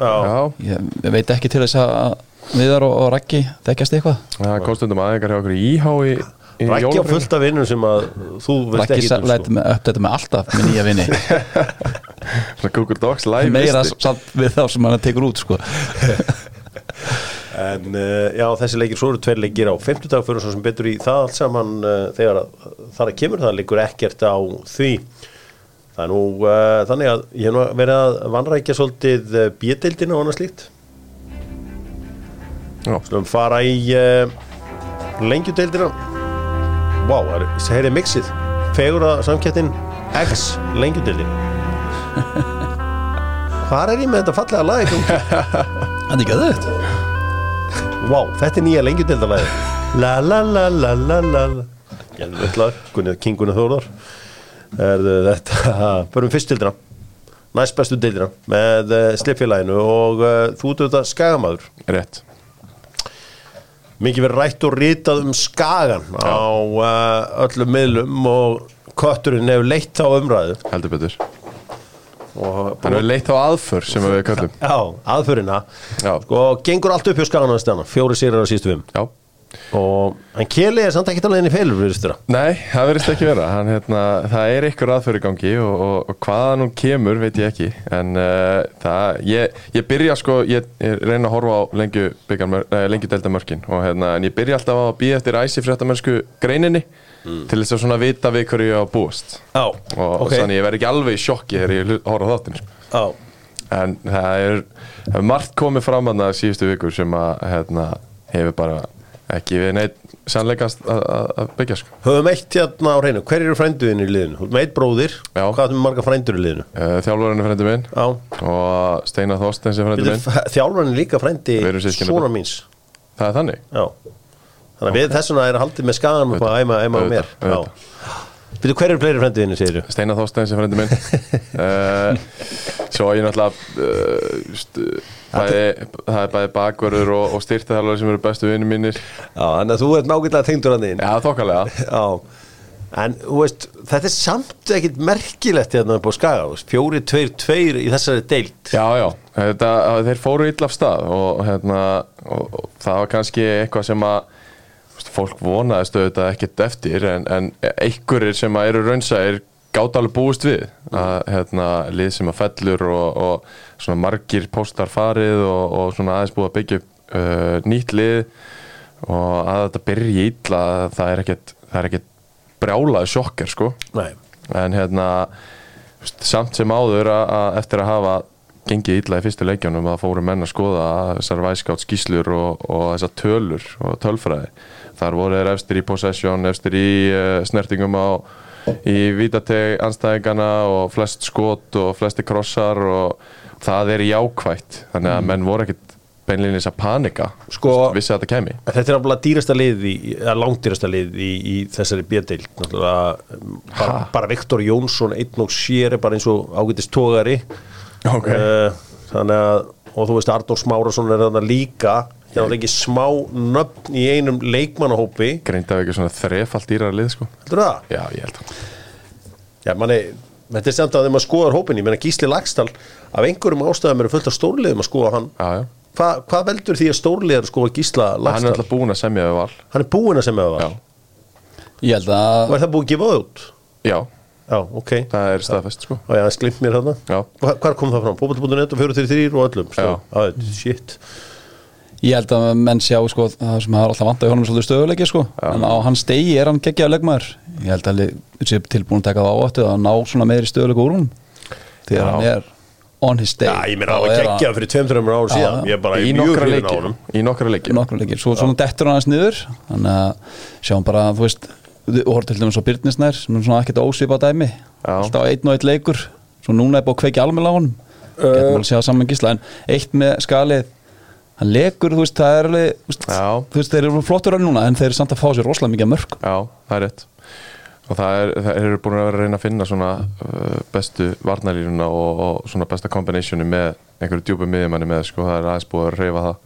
Speaker 1: Já,
Speaker 3: já.
Speaker 2: Ég, ég veit ekki til þess að Viðar og, og Raggi þekkjast eitthvað.
Speaker 3: Það kom stundum aðeins hjá okkur í íhá í, í
Speaker 1: rækja á
Speaker 3: jólafríinu.
Speaker 1: fullt af vinnum sem að þú veist
Speaker 2: Raggi
Speaker 1: ekki um,
Speaker 2: læti með upp þetta með alltaf með nýja vinni
Speaker 3: Google Docs live
Speaker 2: meira samt við þá sem hann tekur út sko.
Speaker 1: en uh, já, þessi leikir, svo eru tveir leikir á 50 dag fyrir svo sem betur í það allt saman uh, þegar að, þar að kemur það leikur ekkert á því. Það er nú uh, þannig að ég hef nú verið að vanrækja svolítið uh, bjödeildina og annað slíkt.
Speaker 3: Já.
Speaker 1: Slum fara í uh, lengjudeildina. Vá, wow, það heyrið mixið. Fegura samkettin X lengjudeildin Hvar er ég með þetta fallega lag?
Speaker 2: hann er þetta
Speaker 1: Vá, þetta er nýja lengjudeildalæði La la la la la la Gjelvöld lag, Gunnið Kingunni Þóðar er þetta Börum fyrst deildina. Næst bestu deildina með uh, slipfélaginu og uh, þú ert auðvitað skagamaður
Speaker 3: Rétt.
Speaker 1: Mikið verið rætt og ritað um skagan á uh, öllum miðlum og kötturinn hefur leitt á umræðu.
Speaker 3: Heldur betur
Speaker 1: og
Speaker 3: Hann er leitt á aðför sem við kallum
Speaker 1: já, aðförina. Sko, gengur allt upp hjá skagan á stjana fjóri sýrar á sístu
Speaker 3: Já.
Speaker 1: Og hann Keli er samt ekki alveg inn í feilur
Speaker 3: Nei, það verðist ekki vera. Hann, hérna, Það er ykkur aðför í gangi og, og, og hvaða nú kemur veit ég ekki. En uh, það, ég, ég byrja sko ég, ég reyna að horfa á lengju, lengju deildamörkin og hérna, en ég byrja alltaf á að býja eftir æsi fréttamennsku greininni til þess að svona vita við hverju ég á búast
Speaker 1: Já,
Speaker 3: og
Speaker 1: ok
Speaker 3: þannig ég verð ekki alveg í sjokki þegar ég horfa á þáttin sko.
Speaker 1: Já,
Speaker 3: en það er, það er margt komið fram að síðustu vikur sem að hérna, hefur bara ekki við neitt sannleikast að, að, að byggja sko.
Speaker 1: höfum eitt hérna á hreinu Hver eru frænduðin í liðinu? Þú ert með eitt bróðir
Speaker 3: Já.
Speaker 1: Hvað er með marga frændur í liðinu?
Speaker 3: uh, Þjálfurinn er frændi minn
Speaker 1: Já
Speaker 3: og Steinar Þorsteins er frændi minn
Speaker 1: Þjálfarinn er líka frændi
Speaker 3: erum.
Speaker 1: Svona míns
Speaker 3: Það er þannig
Speaker 1: Já Þannig að við þessuna er haldið með skagan að æma, æma á mér. Býtu, hver eru fleiri frænduðinni, segir þú?
Speaker 3: Steinar Þorsteins er frændi minn. Uh, Svo ég náttúrulega uh, það er bæði bakverður og, og styrtaðalari sem eru bestu vinni mínir.
Speaker 1: Já, þannig að þú ert nákvæmlega tengdur hann þín
Speaker 3: Já, þokkalega.
Speaker 1: Já. En þú veist, þetta er samt ekkit merkilegt hérna á skaga, fjóri, tveir, tveir í þessari deilt.
Speaker 3: Já, já, þetta, þeir fóru illa af stað og, hérna, og, og það var kannski eitthvað sem að fólk vonaðist auðvitað ekkert eftir en, en einhverjir sem eru raunsæðir gátt alveg búist við að hérna, lið sem að fellur og, og svona margir póstar farið og, og svona aðeins búið að byggja upp uh, nýtt lið og að þetta byrji illa það er ekkert, er ekkert brjálaði sjokker sko.
Speaker 1: Nei.
Speaker 3: en hérna samt sem áður að, að eftir að hafa gengið illa í fyrstu leikjunum að fóru menn að skoða þessar væskátt skýslur og, og þessar tölur og tölfræði þar voru þeir efstir í possession, efstir í uh, snertingum á í vítateg anstæðingana og flest skot og flesti krossar og það er jákvætt þannig að menn voru ekkit beinlinnis að panika
Speaker 1: Sko-
Speaker 3: vissi að þetta kemi
Speaker 1: Þetta er alveg dýrasta lið, í, langdýrasta lið í, í þessari um, bara, bara Viktor Jónsson, einn og sér er bara eins og ágætist tógari.
Speaker 3: Ok.
Speaker 1: Eh, þannig að, og þú veist, Arnór Smárasson er þarna líka. Það er ekki smá nöfn í einum leikmannahópi.
Speaker 3: greinda við ekki svona þrefald dýrar lið sko
Speaker 1: Heldur það?
Speaker 3: já, ég held að
Speaker 1: Já, manni, þetta er samt að þeim að skoða hópin, ég meina Gísli Lagstall, af einhverjum ástæðum eru fullt af stórliðum að skoða hann.
Speaker 3: já, já.
Speaker 1: Hva, hvað veldur því að stórliðar skoða Gísla
Speaker 3: hann er
Speaker 1: Lagstall?
Speaker 3: alltaf búin að semja við val
Speaker 1: Hann er búinn að sem með
Speaker 3: já,
Speaker 1: það.
Speaker 2: Ég held að
Speaker 1: er það búið að gefa það út?
Speaker 3: já,
Speaker 1: Já, ok.
Speaker 3: það er staðfest sko
Speaker 1: Og ég aðeins glimt mér þarna.
Speaker 3: Já.
Speaker 1: Hva, hvar kom það fram? Bóbalt.net og 433 og öllum.
Speaker 3: Já.
Speaker 1: Já, shit.
Speaker 2: Ég held að menn sjá sko, það sem har alltaf vantað í honum svolítið stöðuleiki sko. en á hans stegi er hann geggjaður leikmaður. Ég held að hann sé tilbúin að taka það áættu að ná svona meðri stöðuleika úr hún þegar hann er on his day
Speaker 1: Já, ég meina
Speaker 2: þá
Speaker 1: það var
Speaker 2: er hann-
Speaker 1: geggjað fyrir 2-3 ára síðan. Ég er bara
Speaker 3: í
Speaker 1: mjög
Speaker 3: nokkra
Speaker 1: hrifin á
Speaker 3: leiki.
Speaker 1: honum.
Speaker 3: í nokkra leiki.
Speaker 2: Nokkrum leikir, svo svona dettur hann aðeins niður. Þannig að sjáum bara, þú veist við horfum til dæmis á Byrnisnær sem er svona ekkert ósvipa dæmi, alltaf einn og einn leikur hann lekur, þú veist, það er alveg þú veist, þú veist, þeir eru flottur önn núna en þeir eru samt að fá sér rosalega mikið af mörg
Speaker 3: já, það er rétt og það er, það eru búin að vera að reyna að finna svona uh, bestu varnalínuna og, og svona besta kombinationi með einhverju djúpu miðjumanni með sko, það er aðeins búið að reyfa það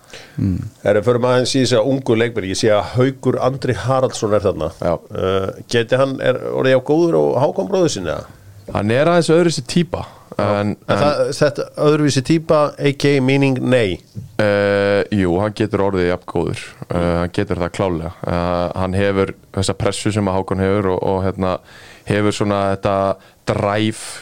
Speaker 1: Það er fyrir maður aðeins í þess að ungu leikmeri. Ég sé að Haugur Andri Haraldsson er þarna.
Speaker 3: Já.
Speaker 1: Uh, geti hann, er orðið á góður og hákom bróðu sinni? eða?
Speaker 3: hann er aðeins öðru sér típa en,
Speaker 1: En það, þetta öðruvísi típa, a.k.a. meaning nei.
Speaker 3: Uh, jú, hann getur orðið jafn góður uh, hann getur það klálega uh, hann hefur þessa pressu sem að Hákon hefur og, og hérna, hefur svona þetta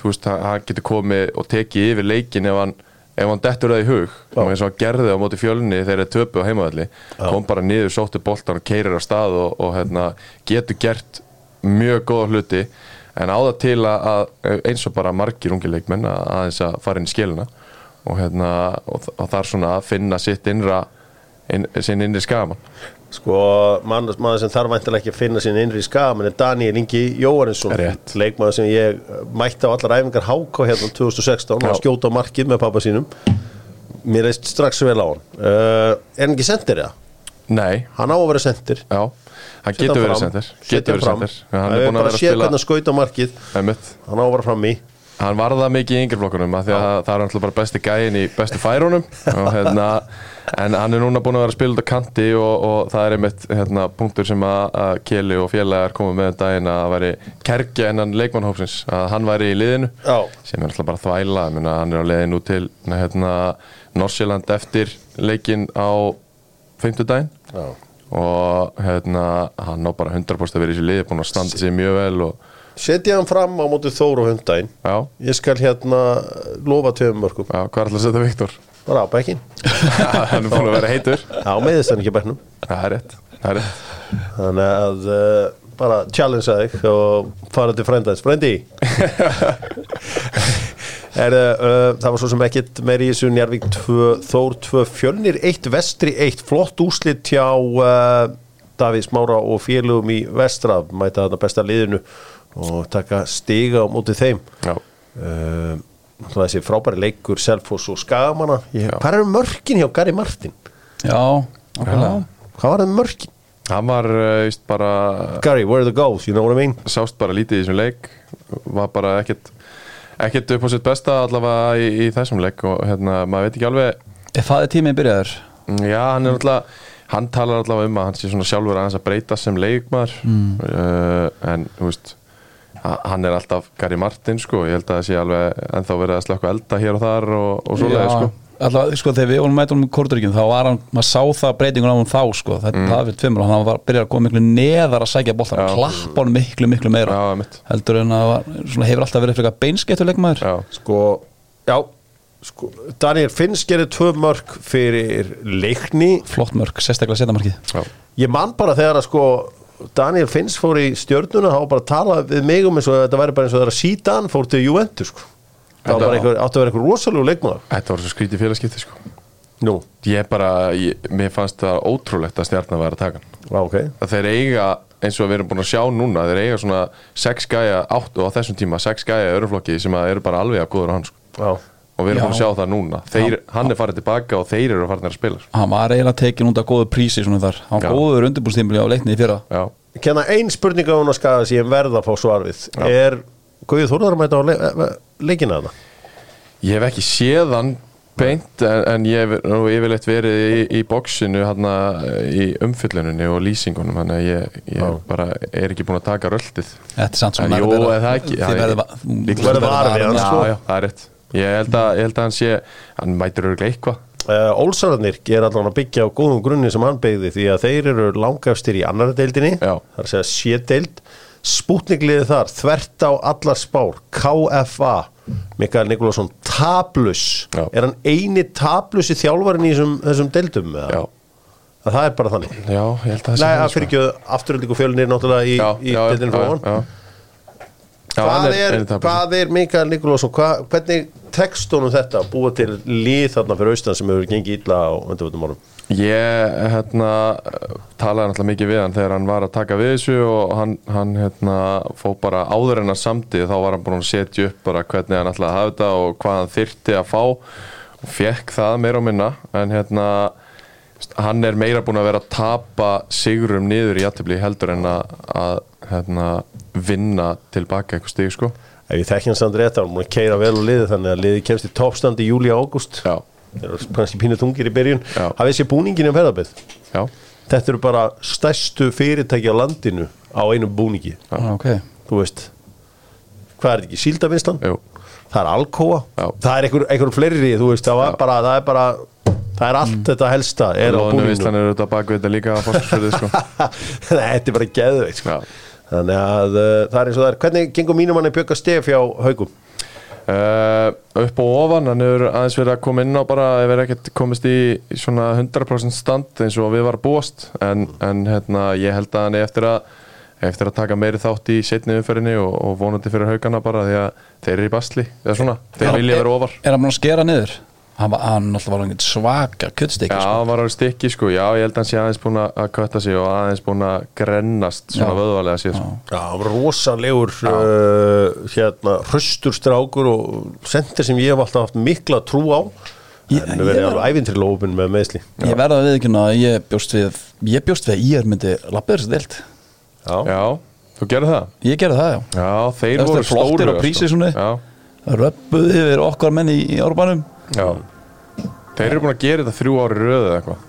Speaker 3: veist, hann- getur komið og tekið yfir leikin ef hann, ef hann dettur það í hug
Speaker 1: Já.
Speaker 3: eins og hann gerði á móti fjölni þegar þeir töpu á heimavalli kom bara niður, sóttu boltan og keirir á stað og, og hérna, getur gert mjög góða hluti en á það til að, að eins og bara margir ungi leikmenn að aðeins að fara inn í skiluna og, hérna, og, og það er svona að finna sitt innra inn, sinn innri skaman.
Speaker 1: Sko, mann, maður sem þarf væntilega ekki að finna sín innri skam en er Daniel Ingi Jóarinsson leikmaður sem ég uh, mætti á allar æfingar háká hérna 2016 og
Speaker 3: Já.
Speaker 1: skjóta á markið með pappa sínum. Mér reist strax vel á hann. Uh, er hann ekki sendir eða?
Speaker 3: Nei,
Speaker 1: Hann á að vera sendir.
Speaker 3: Já, hann getur verið sendir getur verið sendir hann er búin að vera að spila
Speaker 1: hann skaut á markið. Hann á að vera fram í.
Speaker 3: Hann var það mikið í yngreflokkunum af því að það er alltaf bara besti gæin í bestu færunum. Og, hérna, en hann er núna búin að vera að spila út á kanti og, og það er einmitt hérna, punktur sem að, að Keli og félagar komið með um daginn að það væri kerkja innan leikmannhópsins að hann væri í liðinu.
Speaker 1: Já.
Speaker 3: sem er alltaf bara þvæla. Meina, hann er á leiðinu til hérna, Norsjöland eftir leikin á fimmtudaginn.
Speaker 1: Já.
Speaker 3: Og hérna, hann á bara 100% að vera í þessu liði búin að standa sig mjög vel og
Speaker 1: setja hann fram á móti Þór og hundæn
Speaker 3: já,
Speaker 1: ég skal hérna lofa tveim mörgum
Speaker 3: já hvað er alltaf að setja Viktor?
Speaker 1: bara á bekkin
Speaker 3: hann er búin að vera heitur.
Speaker 1: Já, meðist hann ekki á bekknum.
Speaker 3: Það er rétt, það er rétt.
Speaker 1: Þannig að uh, bara challenge þig og fara til frændaðis Frændi er, uh, Það var svo sem ekkit meir í þessu Njarvík 2, Þór 2 Fjölnir 1, Vestri 1 Flott úslit hjá uh, Davís Mára og félugum í Vestra mæta þarna besta liðinu og taka stiga á móti þeim
Speaker 3: Já,
Speaker 1: uh, þessi frábæri leikur Selfoss og Skagamanna. Hvað er mörkin hjá Gary Martin?
Speaker 2: Já, okkurlega
Speaker 1: Hvað var það mörkin?
Speaker 3: hann var uh, bara
Speaker 1: Gary, where are the goals? You know what I mean?
Speaker 3: sást bara lítið í þessum leik var bara ekkert ekkert upp á sitt besta allavega í, í þessum leik og hérna, maður veit ekki alveg
Speaker 2: Er það tímið byrjaður?
Speaker 3: já, hann er alltaf hann talar allavega um að hann sé svona sjálfur aðeins að breyta sem leikmaður mm. en þú veist ha- hann er alltaf Gary Martin sko, ég held að það sé alveg ennþá verið að slökka elda hér og þar og, og svoleiði sko
Speaker 2: Alltaf, sko, þegar við vorum mætum um Korturíkjum þá var hann, maður sá það breytingun á hann þá sko, þetta mm. það fyrir tveimur og hann var byrjað að koma miklu neðar að sækja boltan,
Speaker 3: Já.
Speaker 2: klappa hann miklu, miklu meira.
Speaker 3: Já,
Speaker 2: heldur en að var, svona, hefur alltaf verið frekar beinskettur leikmaður.
Speaker 3: Já,
Speaker 1: Sko, já sko, Daniel Finns gerir tvö mörg fyrir leikni.
Speaker 2: Flott mörg, sérstaklega setamarkið
Speaker 1: Ég man bara þegar að sko Daniel Finns fór í stjörnuna var bara að tala við mig um eins og þetta væri bara eins og þegar Sídan fór til Juventus sko. Það var einhver, átti að vera einhver rosalegu leikmaður.
Speaker 3: Þetta var svo skrítið félagskipti sko.
Speaker 1: Nú,
Speaker 3: Ég bara, ég, mér fannst það ótrúlegt að stjarnan væri að taka hann.
Speaker 1: Já ok.
Speaker 3: Að þeir eiga, eins og við erum búin að sjá núna þeir eiga svona sex gæja áttu á þessum tíma, sex gæja í öruflokki sem að eru bara alveg að góður á hann sko.
Speaker 1: Já,
Speaker 3: og við erum
Speaker 2: Já.
Speaker 3: búin að sjá það núna. Þeir, hann er farið tilbaka og þeir eru farin að spila.
Speaker 2: Hann var eiginlega tekin út af góðu prísi hann
Speaker 3: Já.
Speaker 2: var góður undirbúrstímbli á leikni í fyrra.
Speaker 3: Já,
Speaker 1: Kenna ein spurning á hún að skaða sem ég verð að fá svar við.
Speaker 3: Já.
Speaker 1: er Guðið Þórðar að mæta á le leikina þetta
Speaker 3: ég hef ekki séð hann beint en, en ég hef nú yfirleitt verið í, í bóksinu hann í umfylluninni og lýsingunum þannig að ég, ég
Speaker 1: Já.
Speaker 3: bara er ekki búin að taka röldið
Speaker 2: Þetta er samt
Speaker 3: er það ekki?
Speaker 2: Þið verður
Speaker 1: var við
Speaker 2: var
Speaker 1: hann,
Speaker 2: við
Speaker 3: já,
Speaker 1: sko.
Speaker 3: já, það er rétt ég held að, ég held að hann sé hann mætir örglega eitthvað
Speaker 1: uh, Ólsararnir er allan að byggja á góðum grunni sem hann byggði því að þeir eru langafstir í annara deildinni
Speaker 3: Já.
Speaker 1: það er að segja sédeild spútningliði þar, þvert á allar spár KFA Mikael Nikolásson tablus
Speaker 3: Já.
Speaker 1: er hann eini tablusi þjálfarin í þessum, þessum deildum eða?
Speaker 3: já,
Speaker 1: að það er bara þannig.
Speaker 3: Já, ég held að það sé
Speaker 1: Nei,
Speaker 3: það,
Speaker 1: að fyrir ekki afturöldingu fjölunir náttúrulega í, í deildinu frá hann Hvað er,
Speaker 3: tapur.
Speaker 1: hvað er Mikael Nikolásson, hvað, hvernig tekst honum þetta búa til lið þarna fyrir austan sem hefur gengið illa á undanvöldum árum?
Speaker 3: Ég hérna, talaði náttúrulega mikið við hann þegar hann var að taka við þessu og hann, hann hérna, fó bara áður en að samtið þá var hann búin að setja upp bara hvernig hann ætlaði að hafa þetta og hvað hann þyrti að fá og fekk það meira og minna en hérna hann er meira búin að vera að tapa sigurum niður í jættibli heldur en að, að hérna, vinna tilbaka eitthvað stig sko.
Speaker 1: Ef ég þekki hans andri er hann búin að keira vel og liði þannig að liði kemst í toppstand í júli og ágúst.
Speaker 3: Já,
Speaker 1: þeir eru kannski pínu tungir í byrjun.
Speaker 3: Já.
Speaker 1: hafið sér búningin í ferðarbið
Speaker 3: já,
Speaker 1: þetta eru bara stærstu fyrirtæki á landinu á einum búningi.
Speaker 2: Já, ok.
Speaker 1: Þú veist hvað er þetta ekki, síldavinslan
Speaker 3: jú.
Speaker 1: Það er Alcoa,
Speaker 3: Já.
Speaker 1: það er einhver, einhver fleiri þú veist, það, var bara, það er bara það er allt þetta helsta er á búninginu
Speaker 3: Ísland er auðvitað bak við þetta líka að fórskursfyrði sko.
Speaker 1: Nei, þetta er bara geðveikt sko. Þannig að uh, það er eins og það er. Hvernig gengur mínum hann að bjöka stef hjá haugum
Speaker 3: Uh, upp og ofan, hann hefur aðeins verið að koma inn á bara ef er ekkert komist í, svona 100% stand eins og við var búast. En, en hérna, ég held að hann er eftir að eftir að taka meiri þátt í setni umferðinni og, og vonandi fyrir haugana bara því að þeir eru í basli, eða svona. Þeir vilja
Speaker 2: er-
Speaker 3: vera ofar.
Speaker 2: Er hann búin að skera niður? Hann, var, hann alltaf var svaka kuttstykki
Speaker 3: Já,
Speaker 2: sko.
Speaker 3: hann var á stikki sko, já, ég held að hann sé aðeins búin að kötta sig og aðeins búin að grennast svona
Speaker 2: Já.
Speaker 3: vöðvalega sér sko.
Speaker 1: Já, hann var rosalegur uh, hérna, hraustur strákur og sendir sem ég hef alltaf haft mikla trú á.
Speaker 2: Ég-
Speaker 1: en við verðum alveg ævintri lófin með meðsli
Speaker 2: Ég verða að viðkynna að ég bjóst við Ég bjóst við að ég er myndi lappið þessu deilt
Speaker 1: Já,
Speaker 3: Já, þú gerir það?
Speaker 2: Ég gerði það, já.
Speaker 3: Já, þeir voru stóru
Speaker 2: svona.
Speaker 3: Já, Þeir eru búin að gera þetta þrjú ári röðu eða eitthvað.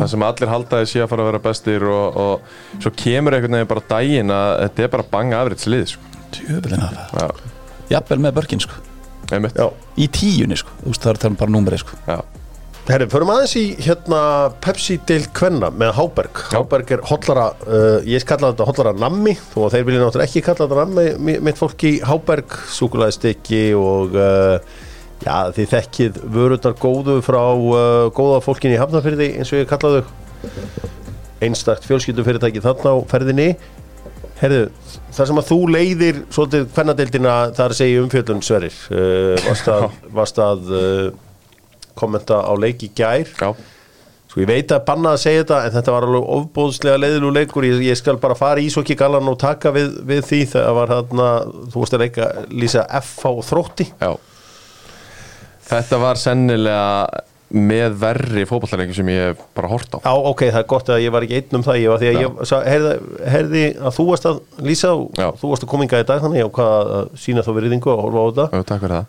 Speaker 3: Það sem allir halda að sé að fara að vera bestir og, og svo kemur einhvern veginn bara daginn að þetta er bara banga afriðs lið sko.
Speaker 2: Tjöfellin af það.
Speaker 3: Já,
Speaker 2: Jafnvel með börkin, sko. Í tíunni, sko. Það er það bara númerið, sko.
Speaker 1: Herri, förum aðeins í hérna Pepsi Deil Kvenna með Háberg Háberg er hotlara, uh, ég kalla þetta hotlara nammi, þó að þeir vilja náttúrulega ekki kalla þetta nammi, mi- mitt fólk í Háberg súkulæðistikki og uh, já, þið þekkið vörundar góðu frá uh, góða fólkin í Hafnarfyrði eins og ég kalla þau. Einstakt fjölskyldufyrirtæki þarna á ferðinni. Herðu, þar sem að þú leiðir svolítið kvennadeildina þar að segja umfjöldun Sverrir. Uh, varst að, varst að uh, kommenta á leik í gær.
Speaker 3: Já,
Speaker 1: Sko ég veit að banna að segja þetta en þetta var alveg ofbóðslega leiðilú leikur. Ég, ég skal bara fara í Ísokki galan og taka við, við því. Þegar var þarna þú varst að leika lýsa FH og þrótti.
Speaker 3: Já Þetta var sennilega með verri fótballtarengi sem ég bara hort á.
Speaker 1: Já ok, það er gott að ég var ekki einn um það ég var því að ég sa- heyrði, heyrði að þú varst að lýsa og
Speaker 3: Já.
Speaker 1: þú varst að kominga í dag þannig ég ákvað að sína þá veriðingu og horfa á þetta?
Speaker 3: Já, takk fyrir það.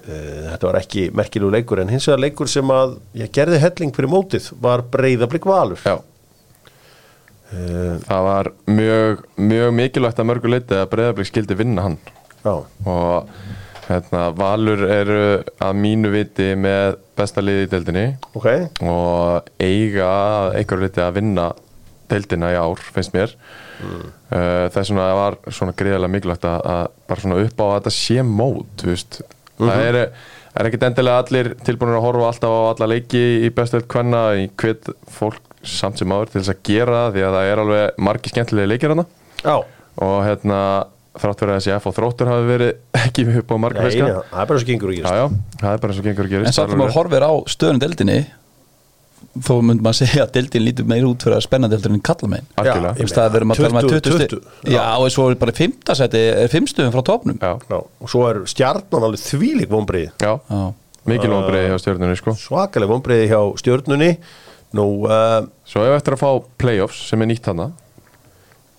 Speaker 1: Uh, þetta var ekki merkilegu leikur en hins vegar leikur sem að ég gerði helling fyrir mótið var breyðablik valur.
Speaker 3: Já.
Speaker 1: Uh,
Speaker 3: Það var mjög, mjög mikilvægt að mörgu leiti að Breiðablík skildi vinna hann.
Speaker 1: Já,
Speaker 3: og hérna, Valur eru að mínu viti með besta liði í deildinni.
Speaker 1: Ok.
Speaker 3: Og eiga einhverju liti að vinna deildina í ár, finnst mér. Mm. þess vegna var svona greiðilega mikilvægt að, að bara svona upp á að þetta sé mót, þú veist. Það er, er ekkit endilega allir tilbúinir að horfa alltaf á alla leiki í bestöld hvenna, í hvet fólk samt sem áður til þess að gera það því að það er alveg margi skemmtilegi leikir hana
Speaker 1: já,
Speaker 3: og hérna þrátt fyrir að þessi F og þróttur hafi verið ekki upp á marga
Speaker 1: Nei,
Speaker 3: fiska
Speaker 1: nei, það er bara svo gengur að
Speaker 3: Já,
Speaker 1: gerast
Speaker 3: já, það er bara eins og gengur að gerist.
Speaker 2: En samt að maður horfir á stöðun deildinni þó myndi maður segja að deildin lítur meir út fyrir að spenna deildin en kalla megin það verðum að tala um að
Speaker 1: 20,
Speaker 2: 20 stig Já, og svo er bara 5. seti er 5 stöðum frá topnum
Speaker 3: Já,
Speaker 1: Já, og svo er stjarnan alveg þvílík vonbreiði
Speaker 3: já,
Speaker 2: Já.
Speaker 3: mikil vonbreið hjá stjórnunni sko.
Speaker 1: svakaleg vonbreiði hjá stjörnunni. Nú, uh,
Speaker 3: Svo ef eftir að fá playoffs sem er nýtt hana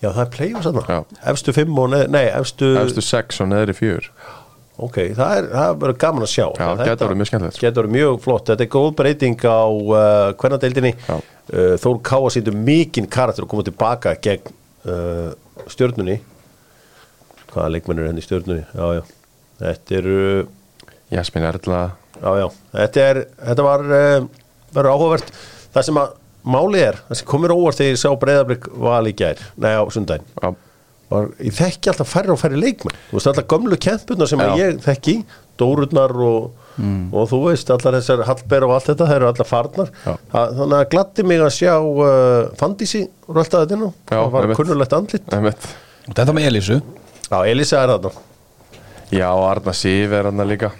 Speaker 1: já það er play-offs
Speaker 3: Já.
Speaker 1: þarna efstu fimm og neð, nei, efstu,
Speaker 3: eftir sex og neðri fjör.
Speaker 1: Ok, það er, það er bara gaman að sjá.
Speaker 3: Já, gæti orðið mjög skemmtilegt, sko.
Speaker 1: getur mjög flott, þetta er góð breyting á uh, hvernadeildinni uh, Þór Káa síndu mikinn karakter að koma tilbaka gegn uh, stjörnunni. Hvaða leikmennur er henni í stjörnunni? Já, já, þetta er uh,
Speaker 3: Jasmin Erla.
Speaker 1: Já, já, þetta er þetta var, uh, var áhugavert. Það sem að máli er, það sem komir óvart þegar ég sá breyðablík val í gær, nei á sundaginn
Speaker 3: Já,
Speaker 1: var, ég þekki alltaf færri og færri leikmenn. Þú veist alltaf gömlu kempurnar sem að
Speaker 3: Já.
Speaker 1: ég þekki Dórurnar og, og þú veist allar þessar Hallber og allt þetta það eru allar farnar.
Speaker 3: Já.
Speaker 1: það, þannig að gladdi mig að sjá uh, Fandísi röldaði þetta
Speaker 3: Já,
Speaker 1: það var kunnulegt andlit.
Speaker 2: Og þetta með Elísu?
Speaker 1: Já, Elisa er þarna.
Speaker 3: Já, Arna Sif er hana líka.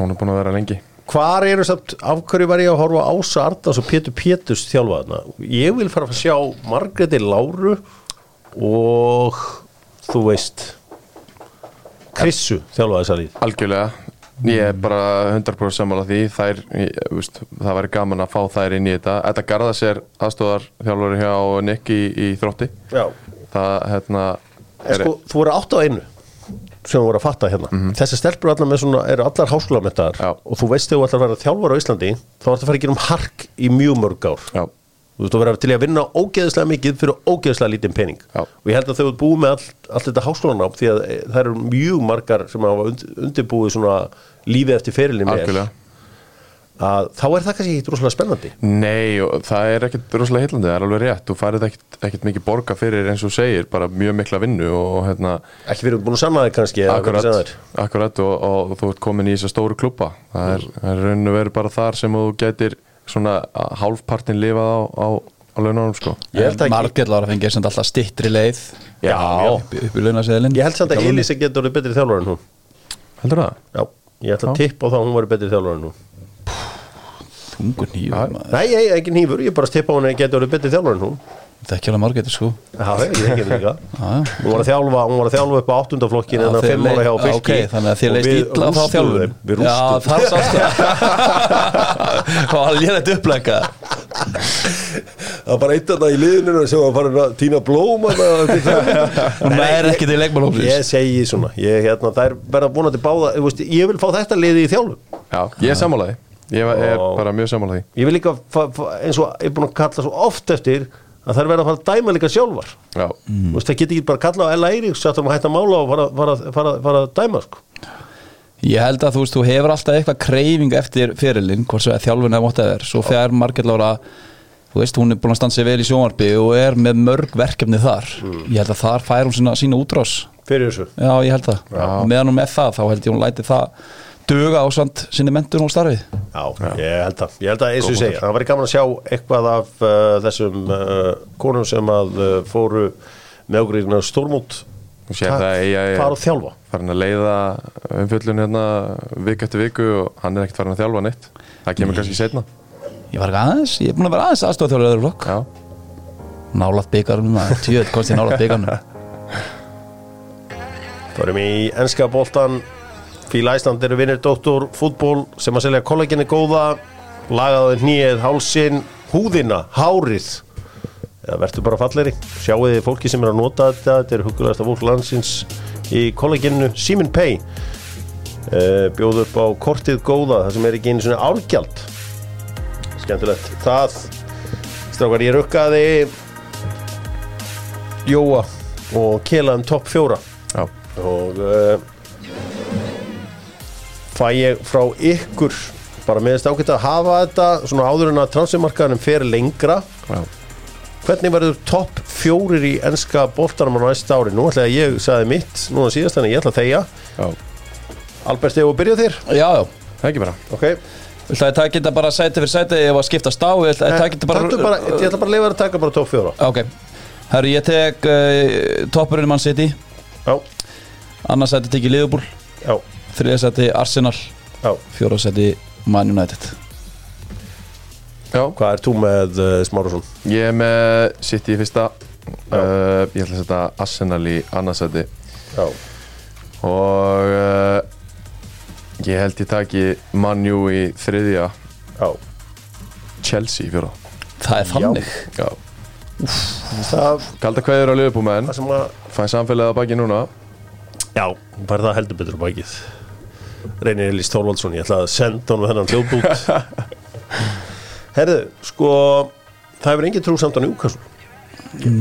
Speaker 3: Hún er búin að vera lengi
Speaker 1: Hvar eru samt, af hverju var ég að horfa Ása Arnars og Pétur Péturs þjálfaðna ég vil fara að sjá Margreti Láru og þú veist Krissu þjálfaði þessa líð
Speaker 3: Algjörlega. Ég er bara 100% sammála því. Þær, ég, veist, það væri gaman að fá þær inn í þetta. Þetta garða sér aðstóðar þjálfur hjá Nick í, í þrótti.
Speaker 1: Já,
Speaker 3: Það, hérna
Speaker 1: En sko, þú voru átt á einu sem voru að fatta hérna. Þessi stelpur allar með svona, eru allar háskólametaðar og þú veist þegar þú ætlar að vera þjálfur á Íslandi þá ætlar að fara að gera um hark í mjög mörg ár.
Speaker 3: Já,
Speaker 1: þú veist þú verður til að vinna ógeðslega mikið fyrir ógeðslega lítinn pening.
Speaker 3: Já.
Speaker 1: og ég held að þau eru búið með all, allt þetta háskólanám því að eh, það eru mjög margar sem hafa und, undirbúið svona lífið eftir ferilin
Speaker 3: algjörlega
Speaker 1: að þá er það kannski ekki rosalega spennandi.
Speaker 3: Nei, og það er ekkert rosalega heillandi, það er alveg rétt. Þú færið ekkert, ekkert mikið borga fyrir eins og segir, bara mjög mikla vinnu og hérna,
Speaker 1: ekki fyrir búin að sanna þig kannski
Speaker 3: akkurat, akkurat og, og þú ert komin í þessa stóru klubba það er, það er raun og veru bara þar sem þú gætir svona hálfpartin lifað á, á, á launanum sko.
Speaker 2: Margrét Lára fengið sem alltaf stittri leið
Speaker 3: Já,
Speaker 2: upp, upp í launaseðlinn
Speaker 1: ég held samt að Elisa getur orðið betri þjálfur en hún.
Speaker 3: Heldur það?
Speaker 1: Já, ég ætla að tippa á það að hún var betri þjálfur en hún
Speaker 2: Tungur
Speaker 3: Já.
Speaker 2: nýjum
Speaker 1: Nei, ég, ekki nýfur, ég bara tippa á hún að getur orðið betri þjálfur en hún.
Speaker 2: Það er ekki alveg Margrét sko.
Speaker 1: Já, ég þekki þetta líka.
Speaker 2: Já, já.
Speaker 1: Hún var að þjálfa, hún var að þjálfa upp á áttundaflokkin en
Speaker 2: Já,
Speaker 1: það
Speaker 2: þið
Speaker 1: fimm ára hjá fylki.
Speaker 2: Ok, þannig að þið leist illa á þá
Speaker 1: þeim, Við
Speaker 2: Já,
Speaker 1: rústum
Speaker 2: það sástu Það var lélætt upplega
Speaker 1: Það var bara eitt af það í liðinu sem var farin að týna blóm
Speaker 2: Hún er ekki til leikmálóflins
Speaker 1: Ég segi svona ég, hérna, Það er verið að búna til báða þú veist, Ég vil fá þetta liði í þjálfum
Speaker 3: Já, ég er bara mjög sammálaði
Speaker 1: Ég vil líka, eins og ég er búin að kalla svo oft eftir að það er verið að fara að dæma líka sjálfar.
Speaker 3: Já,
Speaker 1: Þú veist, Það geti ekki bara að kalla á Ella Eiríks að hætta að mála og fara, fara, fara, fara að dæma sko.
Speaker 2: Ég held að þú veist, þú hefur alltaf eitthvað kreifing eftir fyrirlin, hvort að þjálfun eða mótt að er, svo fer Margrét Lára þú veist, hún er búin að standa sig vel í sjónvarpi og er með mörg verkefni þar. Ég held að þar fær hún sína, sína útrás.
Speaker 1: Fyrir þessu?
Speaker 2: Já, ég held það, og meðan hún með það þá held ég hún læti það duga á samt sinni mentun og starfið?
Speaker 1: Já, ég held að, ég held að eins og ég segja, það væri gaman að sjá eitthvað af uh, þessum uh, konum sem að uh, fóru með okkur í stórmút fara og þjálfa?
Speaker 3: farin að leiða umfjöllun hérna vik eftir viku og hann er ekkert farin að þjálfa neitt. Það kemur kannski setna
Speaker 2: ég var ekki aðeins, ég er búin að vera aðeins aðstofa þjálfur öðru flokk,
Speaker 3: Já,
Speaker 2: nálat byggarnum tjöð, komst ég nálat byggarnum
Speaker 1: Förum í enska boltan Fíla Æsland eru vinnir Dóttor fútból sem að selja kollaginni góða lagaðu hnýið, hálsin húðina, hárið. Eða verður bara falleri sjáu þið fólki sem er að nota þetta þetta er hugulegasta fólk landsins í kollaginnu Simin Pay. Uh, bjóð upp á kortið góða það sem er ekki einu svona álgjald skemmtilegt. Það strákar ég rukkaði Jóa og kela um topp fjóra.
Speaker 3: Já,
Speaker 1: og uh, fæ ég frá ykkur bara með þess ágætt að hafa þetta svona áður en að transfermarkaðanum fer lengra.
Speaker 3: Já,
Speaker 1: hvernig verður topp fjórir í enska boltanum á næsta ári? Nú ætla ég sagði mitt núna síðast þannig ég ætla að
Speaker 3: já.
Speaker 1: Albert Stegu að byrja þér?
Speaker 2: Já, já.
Speaker 3: Það er ekki bara.
Speaker 1: Ok.
Speaker 2: Viltu að ég taki þetta bara sæti fyrir sæti? Ef að skipta stá Viltu að ég taki þetta bara,
Speaker 1: bara, ég ætla bara að leifa þér að taka bara topp fjóra.
Speaker 2: Ok. Herru, ég tek uh, toppurinn mann City.
Speaker 1: Já,
Speaker 2: Annars sæti tek ég Liverpool.
Speaker 1: Já,
Speaker 2: Þriða sæti Arsenal.
Speaker 1: Já.
Speaker 2: Fjóra sæti Man United.
Speaker 3: Já,
Speaker 1: hvað er þú með uh, Smárusson?
Speaker 3: ég er með City í fyrsta. Uh, Ég ætla að setja Arsenal í annarsæti
Speaker 1: já,
Speaker 3: Og uh, ég held ég taki Man U í þriðja.
Speaker 1: Já.
Speaker 3: Chelsea í fjóra.
Speaker 2: Það er
Speaker 1: það,
Speaker 3: kalda kveður á Liverpool menn
Speaker 1: það sem að
Speaker 3: Fæ samfélagið að baki núna.
Speaker 1: Já, bara það heldur betur á bakið Reynir Elís Þorvaldsson Ég ætla að senda honum þennan hljóðbút. Herðu, sko Það hefur engin trú samt á Newcastle.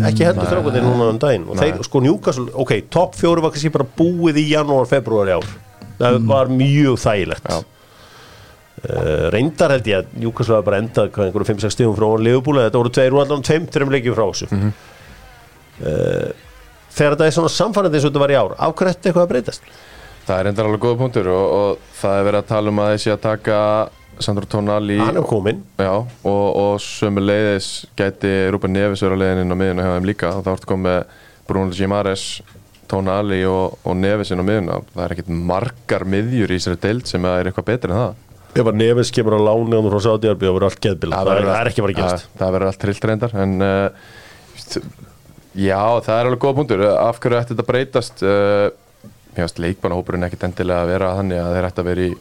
Speaker 1: Ekki heldur þrákvæði núna um daginn. Og þeir, sko Newcastle, ok, topp fjóru var kannski bara búið í janúar, februar í ár. Það var mjög þægilegt. Uh, Reyndar held ég að Newcastle var bara endað hvað, einhverju 5-6 stíðum frá Leifbúli Þetta voru tveir og allan tveim, tveim leikjum frá þessu.
Speaker 3: Mhm.
Speaker 1: uh, Þegar þetta er svona samfærandi eins og þetta var í ár Af hverju ætti eitthvað að breytast?
Speaker 3: Það er endar alveg góða punktur og, og það er verið að tala um að þessi að taka Sandro Tonali
Speaker 1: Hann er kominn.
Speaker 3: Já, og, og sömu leiðis gæti Rúben Neves vera leiðin inn á miðuna hjá þeim líka. Þá ertu komið Bruno Gimares Tonali og, og Neves inn á miðuna það er ekkert margar miðjur í þessari deild sem er eitthvað betri en það.
Speaker 1: Ef að Neves kemur á láni og frá Sátiarbi og verður allt geðbila það, það er ekki að fara að gerast.
Speaker 3: það, verður allt trillt reyndar en uh, já, það er alveg góða punktur. Af hverju ætti þetta að breytast? Uh, mér finnst leikmannahópurinn ekkert endilega að vera þannig að þeir ætti að vera í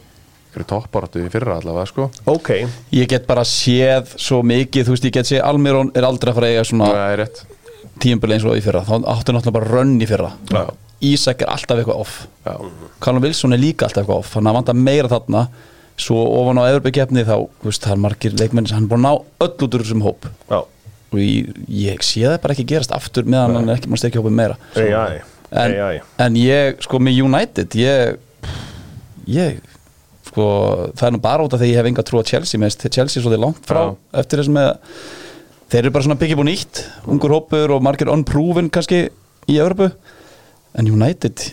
Speaker 3: fyrir toppáratu í fyrra allavega sko.
Speaker 1: Ok,
Speaker 2: Ég get bara séð svo mikið Þú veist, ég get séð Almirón er aldrei að fara að eiga svona tíumbil eins og í fyrra. Þá áttu náttúrulega bara rönn í fyrra.
Speaker 3: Já.
Speaker 2: Ísak er alltaf eitthvað off.
Speaker 3: Já,
Speaker 2: Callum Wilson er líka alltaf eitthvað off. Þannig að vanta meira þarna. Svo ofan á Evropakeppni þá, veist, það er margir leikmenn sem hann búin að ná öll út úr þessum hóp.
Speaker 1: Já,
Speaker 2: og ég, ég sé það bara ekki gerast aftur meðan hann er ekki, stekja hópið meira.
Speaker 1: AI
Speaker 2: en,
Speaker 1: AI
Speaker 2: en ég, sko, með United ég, ég sko, það er nú bara út af því ég hef enga trú að Chelsea með Chelsea er svolítið langt frá
Speaker 3: Já.
Speaker 2: eftir þessum með þeir eru bara svona byggja búin nýtt ungur hópur og margir unproven kannski í Evropu en United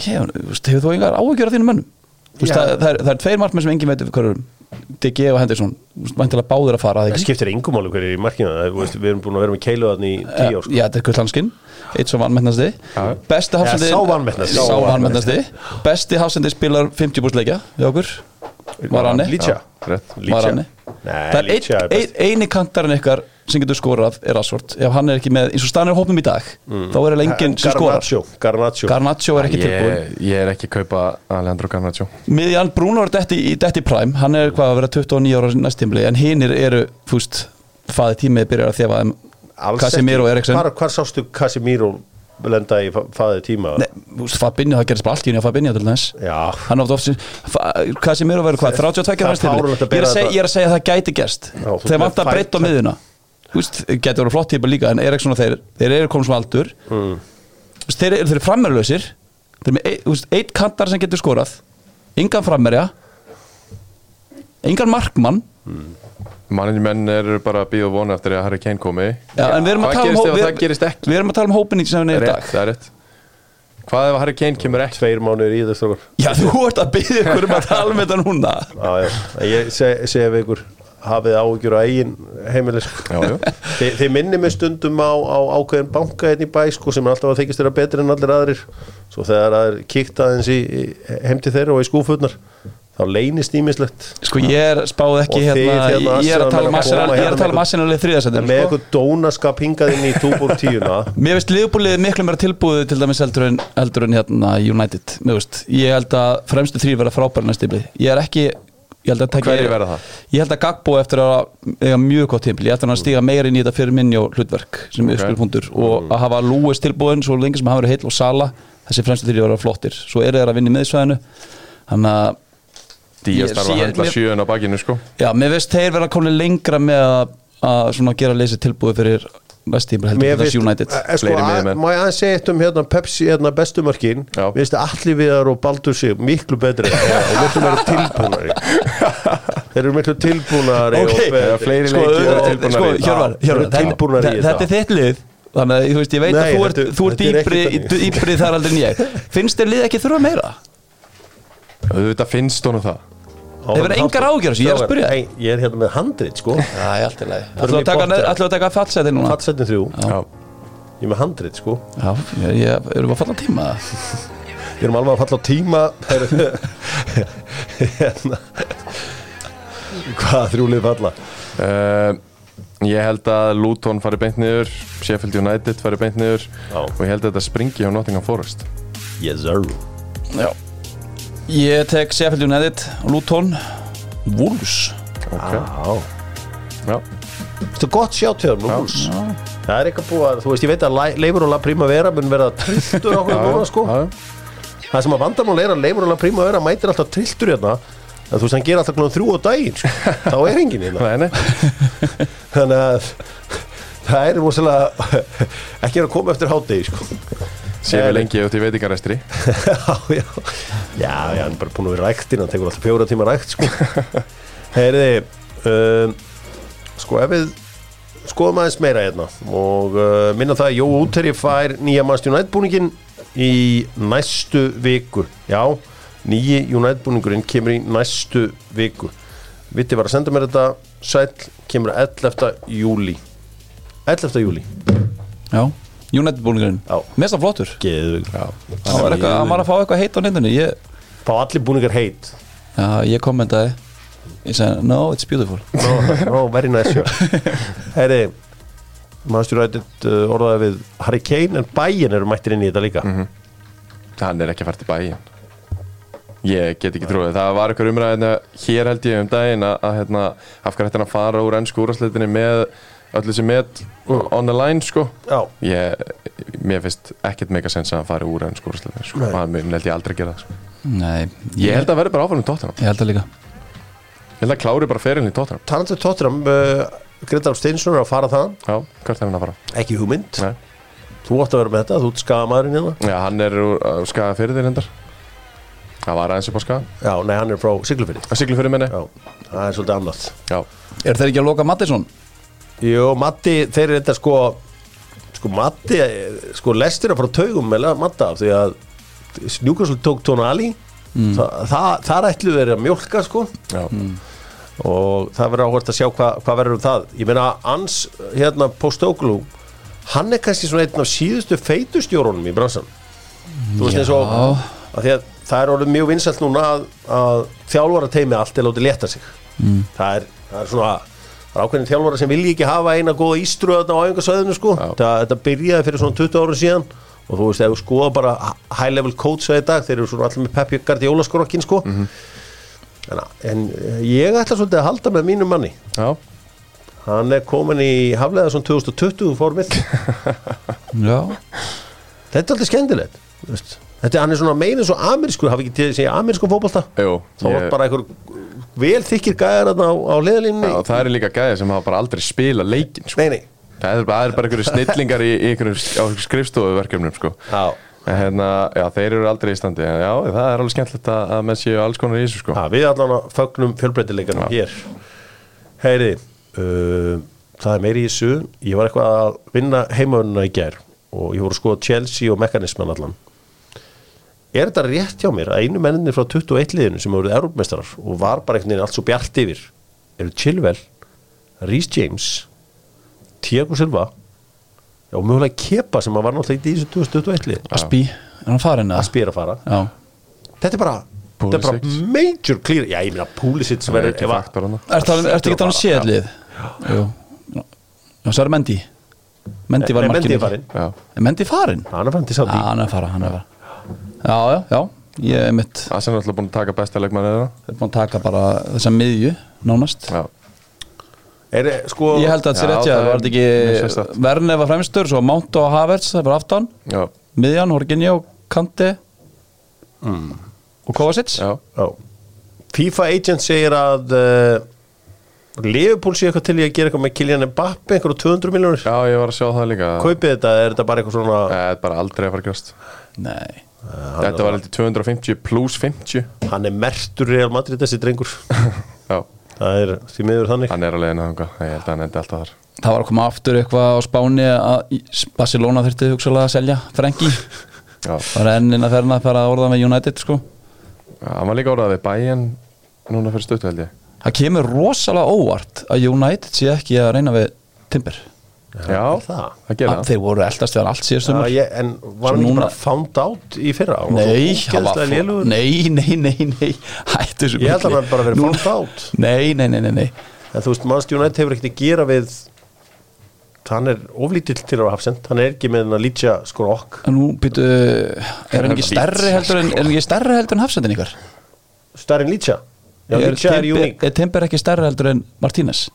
Speaker 2: ég, þú veist, hefur þú engar áhugjör af þínum mönnum? Þú veist, það, það, er, er tveir markmenn sem engin veit við hverjum DG og Henderson, væntilega báður að fara
Speaker 1: Það
Speaker 2: það
Speaker 1: skiptir yngum máli hverju í veist, Við erum búin að vera með keilu þannig í tíu ár sko.
Speaker 2: Já, þetta er Kullanskinn, eitt svo vanmennasti
Speaker 3: Já.
Speaker 2: Besti hafsendi
Speaker 1: sá vanmetnasti.
Speaker 2: Besti hafsendi spilar 50 búst leikja hjá okkur. Var hann Það er eini kantarinn ykkar sem getur skorað er Rashford. Ef hann er ekki með, eins og stanir hópum í dag þá er það enginn sem skorar.
Speaker 1: Garnaccio. Garnaccio.
Speaker 2: Er ekki tilbúin
Speaker 3: ég, ég er ekki að kaupa Alejandro Garnaccio.
Speaker 2: Miðjan Bruno er detti, í detti prime. Hann er hvað að vera 29 ára næstímli En hinnir eru, fúst, faði tímið byrjar að þjafa um
Speaker 1: Alls
Speaker 2: Casemiro. Eriksen.
Speaker 1: Hvar, hvar sástu Casemiro lenda í fæðið tíma?
Speaker 2: Nei, Fabinho, það gerist bara allt í henni að Fabinho til þess
Speaker 1: Já,
Speaker 2: hann átt oft hvað sem eru að vera hvað, 32
Speaker 1: það er
Speaker 2: ára
Speaker 1: að
Speaker 2: ég er að segja, er að það gæti gerst.
Speaker 1: Með
Speaker 2: vant að breytta á miðuna getur verið flott típa líka en Eriksson og þeir, þeir eru komið sem aldur.
Speaker 1: Mm.
Speaker 2: Þeir, eru- þeir eru frammerlausir þeir eru með ein- þú veist, eitt kantar sem getur skorað engan frammerja engan markmann.
Speaker 3: Manningmenn eru bara að býða og vona eftir að Harry Kane komi.
Speaker 2: Já, en við erum að
Speaker 3: Hvað
Speaker 2: tala um
Speaker 3: gerist
Speaker 2: við-
Speaker 3: það gerist ekki?
Speaker 2: við erum að tala um hópinni sem við erum í dag.
Speaker 3: Það er rétt. Hvað ef Harry Kane kemur ekki?
Speaker 1: tveir mánuður í þessu
Speaker 2: já, þú ert að byggja ykkur um að tala um þetta núna.
Speaker 1: Já, já, ég seg, segi við ykkur hafið áhugjur á eigin heimilis
Speaker 3: já.
Speaker 1: Þi, Þið minnir mig stundum á, á ákveðin banka hérna í bæ sko, sem er alltaf að þykist þeirra betri en allir aðrir. Svo þegar það er kíkt aðeins í, í heim til þeirra og í skúfurnar þá leynist ímislegt
Speaker 2: sko ég er spáð ekki hérna,
Speaker 1: hérna,
Speaker 2: ég er að tala um
Speaker 1: Arsenal
Speaker 2: Arsenal-
Speaker 1: að
Speaker 2: ég er
Speaker 1: koma
Speaker 2: að tala um
Speaker 1: hérna með eitthvað dónaskap hingað inn í túbúr tíuna.
Speaker 2: Mér veist liðbúlið miklu meira tilbúið til dæmis heldur en, heldur en hérna United. Mér ég held að fremstu þrý verða frábæri næst er að
Speaker 3: Hverjir verða það?
Speaker 2: Ég held að Gagbo eftir að eiga mjög gott tímli Ég held að hann stíga meira inn í þetta fyrir minni og hlutverk sem
Speaker 3: Ok.
Speaker 2: okay. uppskilfundur og að hafa Lúis tilbúin svo lengi sem hafa verið heill og Sala þessi fremstu þrý verða flottir Svo eru þeir að vinna í miðsvæðinu Þannig að
Speaker 3: Díaz
Speaker 2: Ég-
Speaker 3: þarf að handla sjöun á bakinu sko
Speaker 2: Já, mér veist þeir vera komin lengra með að, að gera leysi tilbúið fyrir heldur
Speaker 1: Mér
Speaker 2: en þessi
Speaker 1: finnst-
Speaker 2: United
Speaker 1: eh, sko, að-
Speaker 3: miðjumenn.
Speaker 1: Má ég aðeins segja eitt um hérna Pepsi hérna bestumörkin
Speaker 3: Já.
Speaker 1: Mér finnst allir viðar og Baldur sig miklu betri og miklu meira tilbúnari Þeir eru miklu
Speaker 3: er fleiri
Speaker 2: Sko,
Speaker 3: leikir og tilbúnari
Speaker 2: sko, Hjörvar, þetta,
Speaker 1: þetta.
Speaker 2: þetta er þitt lið Þannig að þú veist, ég veit
Speaker 1: Nei,
Speaker 2: að þú ert,
Speaker 1: þetta-
Speaker 2: þú ert
Speaker 1: þetta er ekki
Speaker 2: dýpri,
Speaker 1: þannig.
Speaker 2: dýpri þar aldrei en ég Finnst þér lið ekki þurfa meira?
Speaker 3: Auðvitað finnst honum það
Speaker 2: Hefur engar áhyggjur af þessu, ég er að spyrja.
Speaker 1: Nei, Ég er hérna með handrit sko.
Speaker 2: Já, ég allt í lagi. Ætlum
Speaker 1: í
Speaker 2: að taka, ætlum að taka fallseti núna?
Speaker 1: Fattsettin þrjú.
Speaker 3: Já,
Speaker 1: Ég er með handrit sko.
Speaker 2: Já, ég, ég, erum við að falla tíma?
Speaker 1: Við erum alveg að falla á tíma. Hérna. Hvað þrjúlið falla?
Speaker 3: Uh, ég held að Luton fari beint niður Sheffield United fari beint niður
Speaker 1: Já.
Speaker 3: og ég held að þetta springi á Nottingham Forest.
Speaker 1: Yes sir.
Speaker 2: Já Ég tek Sheffield United, Luton Wolves.
Speaker 3: Ok,
Speaker 1: Já.
Speaker 3: Já,
Speaker 1: Þetta er gott sjátt hjá nú Það er eitthvað búið að, þú veist, ég veit að Leifur og La Primavera mun verða trilltur okkur núna sko.
Speaker 3: já,
Speaker 1: Það sem að vandamál er að Leifur og La Primavera mætir alltaf trilltur hérna. En þú veist, hann ger alltaf klúan þrjú á daginn sko. Þá er enginn hérna.
Speaker 3: Nei, nei,
Speaker 1: Þannig að það er rosalega ekki er að koma eftir hátegi sko
Speaker 3: séu við lengi út í veitingarestri
Speaker 1: já, já, já, já, hann er bara búin að vera ræktin hann tekur alltaf fjóra tíma rækt sko. heyriði um, sko ef við skoðum aðeins meira hérna og uh, minna það að Jó Úteri fær nýja Manchester United búningin í næstu viku já, nýji United búningurinn kemur í næstu viku Vitti var að senda mér þetta sæll kemur 11. júli 11. júli
Speaker 2: Já, United búningurinn
Speaker 1: Já.
Speaker 2: Mest af flottur Hann var, eitthvað, hann var að fá eitthvað heit á nefndinu ég,
Speaker 1: Fá allir búningar heit
Speaker 2: Já, ég kommentaði. Ég segi, no, it's beautiful.
Speaker 1: No, no, very nice Manchester United uh, orðaði við Harry Kane en bæin eru mættir inn í þetta líka.
Speaker 3: Hann er ekki að fara til bæin Ég get ekki trúið. Það var eitthvað umræðina hér held ég um daginn að, að hérna, af hverju hætti hann að fara úr ennsku úrasleitinni með öll þessi met on the line sko.
Speaker 1: Já,
Speaker 3: ég, Mér finnst ekkert mega sens að hann fari úr ennsku úrasleitinni sko.
Speaker 1: Nei.
Speaker 3: Það mun held ég aldrei gera það sko.
Speaker 2: Nei,
Speaker 3: Ég held að verði bara áfram í tóttunum
Speaker 2: Ég held að líka.
Speaker 3: Ég held að klári bara ferilin í tóttunum
Speaker 1: talandi um Tottenham uh, Gretar Steinsson er að fara það
Speaker 3: Já, hvert er hann að fara?
Speaker 1: ekki hugmynd,
Speaker 3: Nei.
Speaker 1: þú átt að vera með þetta þú ert skamaðurinn hérna.
Speaker 3: Já, hann er úr uh, skaga fyrir þér hendar Það var aðeins upp á skaga
Speaker 1: Já, nei, hann er frá Siglufyrði
Speaker 3: Að siglu fyrir minni
Speaker 1: Já, það er svolítið annað.
Speaker 3: Já,
Speaker 2: Er þeir ekki að loka Mattisson?
Speaker 1: Jú, Matti, þeir eru þetta sko sko Matti, sko lestir að fara taugum með Matta því að Newcastle tók Tonali. Mm. Þa, það, þar ætlu þeir að mjólka sko.
Speaker 3: Já,
Speaker 1: og það verður áhvert að sjá hvað hva verður um það. Ég meina Ans hérna Postoglu hann er kannski svona einn af síðustu feitustjórunum í bransan þú veist eins og að að það er orðið mjög vinsælt núna að, að þjálfara teimi allt er látið létta sig. Mm. það, er, það er svona það er ákveðin þjálfara sem vilji ekki hafa eina góða ístruða á æfingasvæðinu sko. Þetta byrjaði fyrir svona 20 árum síðan og þú veist ef þú skoða bara high level coach að í dag þeir eru svona allir með Peppi Guardiola skorokkin sko.
Speaker 3: Mhm.
Speaker 1: en, en eh, ég ætla svolítið að halda með mínum manni.
Speaker 3: Já,
Speaker 1: hann er komin í haflega svona 2020 formið
Speaker 2: Já.
Speaker 1: Þetta er alltaf skemmtilegt þú veist. þetta er hann er svona meina svo amerísku hafi ekki til að segja amerísku fótbolta?
Speaker 3: Jú
Speaker 1: þá var bara einhver vel þykir gæðar á, á leðalínni
Speaker 3: Já, það eru líka gæði sem hafa bara aldrei spila leikin sko.
Speaker 1: nei, nei
Speaker 3: Það er bara, bara einhverju snillingar í, í einhverju skrifstofuverkefnum sko.
Speaker 1: Já.
Speaker 3: En hérna, já, þeir eru aldrei í standi já, það er alveg skemmtilegt að, að menn séu alls konar í þessu sko.
Speaker 1: Við allan að fögnum fjölbreytileikanum hér heyri uh, það er meiri í þessu ég var eitthvað að vinna heimaununa í gær og ég voru að skoða Chelsea og mekanisman allan er þetta rétt hjá mér að einu menninni frá 21 liðinu sem hefur verið Európmeistarar og var bara einhvern veginn allt svo bjart yfir eru Chilwell, Rhys James Thiago Silva já, og mögulega Kepa sem var náttúrulega í þessu 2021 lið.
Speaker 2: Aspi, er hann farin
Speaker 1: að
Speaker 2: eða?
Speaker 1: spýra að fara.
Speaker 2: Já.
Speaker 1: Þetta er bara, þetta er bara major clear já, ég meina Pulisic
Speaker 3: Það er
Speaker 1: verður
Speaker 2: alveg- ertu ekki um séðlið? Jú. Já, svo er Mendy. Mendy var
Speaker 1: Nei,
Speaker 2: í
Speaker 1: Mendy
Speaker 2: markinu.
Speaker 1: er farinn.
Speaker 3: Já,
Speaker 2: Er Mendy farin?
Speaker 1: hann er fann til
Speaker 2: Já,
Speaker 1: Saudi
Speaker 2: hann er fara, hann er fara Já, já, já Ég er mitt
Speaker 3: Arsenal er alltaf búin að taka besta leikmann eða?
Speaker 2: Það er búin að taka bara þessa miðju Nánast.
Speaker 3: Já,
Speaker 1: er, sko,
Speaker 2: Ég held að þetta sé rétt, já,
Speaker 3: það
Speaker 2: var þetta ekki. Verne var fremstur, svo Mount og Havertz það var aftan,
Speaker 3: já,
Speaker 2: miðjan, Horginja og Kante
Speaker 1: og
Speaker 2: og Kovacic.
Speaker 3: Já,
Speaker 1: Já. FIFA agent segir að uh, Liverpool sé eitthvað til í að gera eitthvað með Kylian Mbappe einhverju 200 miljónur
Speaker 3: já, ég var að sjá það líka.
Speaker 1: Kaupið þetta, er þetta bara eitthvað svona
Speaker 3: Það er bara aldrei að fara að gerast.
Speaker 2: Nei
Speaker 3: Þetta var heldur 250 plus 50
Speaker 1: hann er mertur Real Madrid þessi drengur.
Speaker 3: Já,
Speaker 1: það er því miður þannig.
Speaker 3: Hann er að leiðina þangað. Ég held að hann endi alltaf þar.
Speaker 2: Það var að koma aftur eitthvað á Spáni að Barcelona þurfti hugsalega að selja Frenki
Speaker 3: Já,
Speaker 2: Það var ennin að ferna að fara að orða með United sko.
Speaker 3: Já, hann var líka orðað við bæinn Núna fyrir stöttu held ég.
Speaker 2: Það kemur rosalega óvart að United sé ekki að reyna við Timber
Speaker 3: Já,
Speaker 1: það?
Speaker 3: það gerir
Speaker 2: Að
Speaker 3: það.
Speaker 2: Þeir voru eldast við allt
Speaker 1: ég, en var
Speaker 2: Svo
Speaker 1: hann ekki
Speaker 2: núna-
Speaker 1: bara found out í fyrra?
Speaker 2: Nei,
Speaker 1: svo
Speaker 2: hann var
Speaker 1: ógeðslega
Speaker 2: fó-
Speaker 1: lélegur.
Speaker 2: nei, nei, nei, nei. Hættu þessu
Speaker 1: ég held að hann bara verið found out.
Speaker 2: Nei, nei, nei, nei, nei.
Speaker 1: En þú veist, Manchester United hefur ekkert að gera við hann er oflítill til að hafa hafsend hann er ekki með hann að lítja skrokk
Speaker 2: En Nú byrju, er hann ekki stærri heldur en, er hann ekki stærri heldur en hafsendin ykkar?
Speaker 1: lítja já,
Speaker 2: Er
Speaker 1: lítja er uník
Speaker 2: Er Timber ekki stærri heldur en Martínez?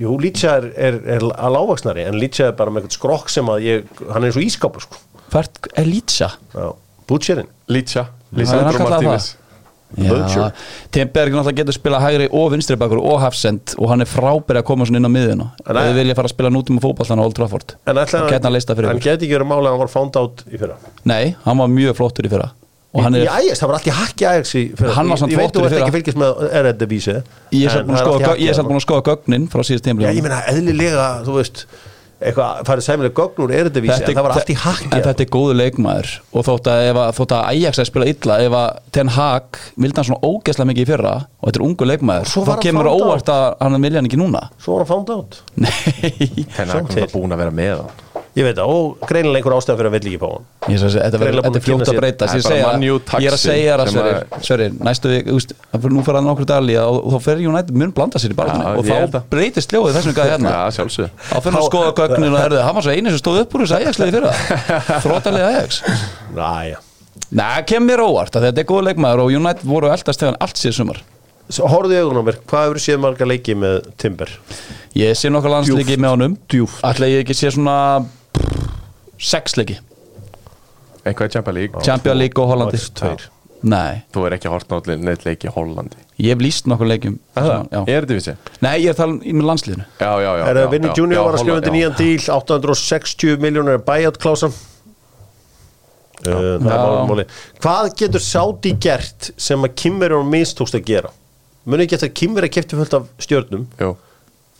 Speaker 1: Jú, lítja er, er, er að lágvaksnari en lítja er bara með eitthvað skrokk sem að ég hann er eins og ískápur sko.
Speaker 2: Hvert er Lítsja?
Speaker 1: já, bútsérinn
Speaker 3: Lítsja, Lísandro
Speaker 2: hann
Speaker 3: Martínez.
Speaker 1: Vulture.
Speaker 2: Timberg náttúrulega getur spila hægri og vinstri bakur og hafsend og hann er frábæri að koma svona inn á miðuna þið vilja fara að spila nútum á fótballtan á Old Trafford.
Speaker 1: En
Speaker 2: fyrir
Speaker 1: hann
Speaker 2: ykkur.
Speaker 1: geti ekki verið málega að hann var found out í fyrra?
Speaker 2: Nei, hann var mjög flottur í fyrra. hann
Speaker 1: í
Speaker 2: er,
Speaker 1: Ajax, það var allt í hakki Ajax í fyrra.
Speaker 2: Hann var samt
Speaker 1: ég, veit þú
Speaker 2: í
Speaker 1: ert ekki fylgist með Eredivisie.
Speaker 2: Ég er samt búin að skoða- er gögnin frá síðast
Speaker 1: Já, ég meina, eðlilega, þú veist eitthvað, farið sæmilega gögn úr Eredivisie en það var allt í hakki
Speaker 2: en þetta er góðu leikmaður. Og þótt að, ef að, þótt að Ajax að spila illa ef að Ten Hag vildi hann svona ógeðslega mikið í fyrra og þetta er ungu leikmaður þá
Speaker 1: var
Speaker 2: kemur
Speaker 1: out.
Speaker 2: óvart að hann vilja hann ekki núna.
Speaker 1: Svo var hann found out.
Speaker 2: Nei,
Speaker 3: Hennar
Speaker 1: Svo
Speaker 3: er
Speaker 1: til.
Speaker 3: bara búin að vera með hann
Speaker 1: ég veit það, og greinilega einhver ástæðan fyrir að vill ekki fá hann.
Speaker 2: Ég sagði, þetta, er fljótt að breyta ég, er að segja það Sverrir, næstu við nú fyrir hann okkur dali og, þá fer United mun blanda sér í barðinu
Speaker 3: Já,
Speaker 2: og þá breytist ljóðið þessum gæði hérna. Þá fyrir hann að skoða gögnin og herðu hann var svo eini sem stóð upp úr þessu Ajax-liði fyrir það þróttalið Ajax.
Speaker 1: Næja,
Speaker 2: Nei, kem mér óvart þetta er góð leikmaður og United voru eldast þegar allt síðan sumar.
Speaker 1: Horfðu í augun á mér hvað hefur séð marga leiki með Timber?
Speaker 2: Ég sé nokkar landsliki með honum. Ætla ég ekki sé svona sex leiki.
Speaker 3: Eitthvað í Champions League.
Speaker 2: Champions League og Hollandi. Nei,
Speaker 3: Þú er ekki að horta náttúrulega neitt leiki í Hollandi.
Speaker 2: Ég hef líst nokkur leikjum.
Speaker 3: Það,
Speaker 2: Já.
Speaker 3: er þetta vissi?
Speaker 2: Nei, ég er að tala um með landsliðinu.
Speaker 3: Já, já, já
Speaker 1: er
Speaker 3: já,
Speaker 1: það Vinny
Speaker 3: já,
Speaker 1: Junior
Speaker 3: já,
Speaker 1: var að skrifa undir
Speaker 3: já.
Speaker 1: nýjan díl 860 miljónur buyout
Speaker 2: Já.
Speaker 1: málum máli hvað getur Saudi gert sem að Kimmer og mistókst að gera? Muni ekki eftir að Kimmer er kefti fullt af stjörnum?
Speaker 3: Jú,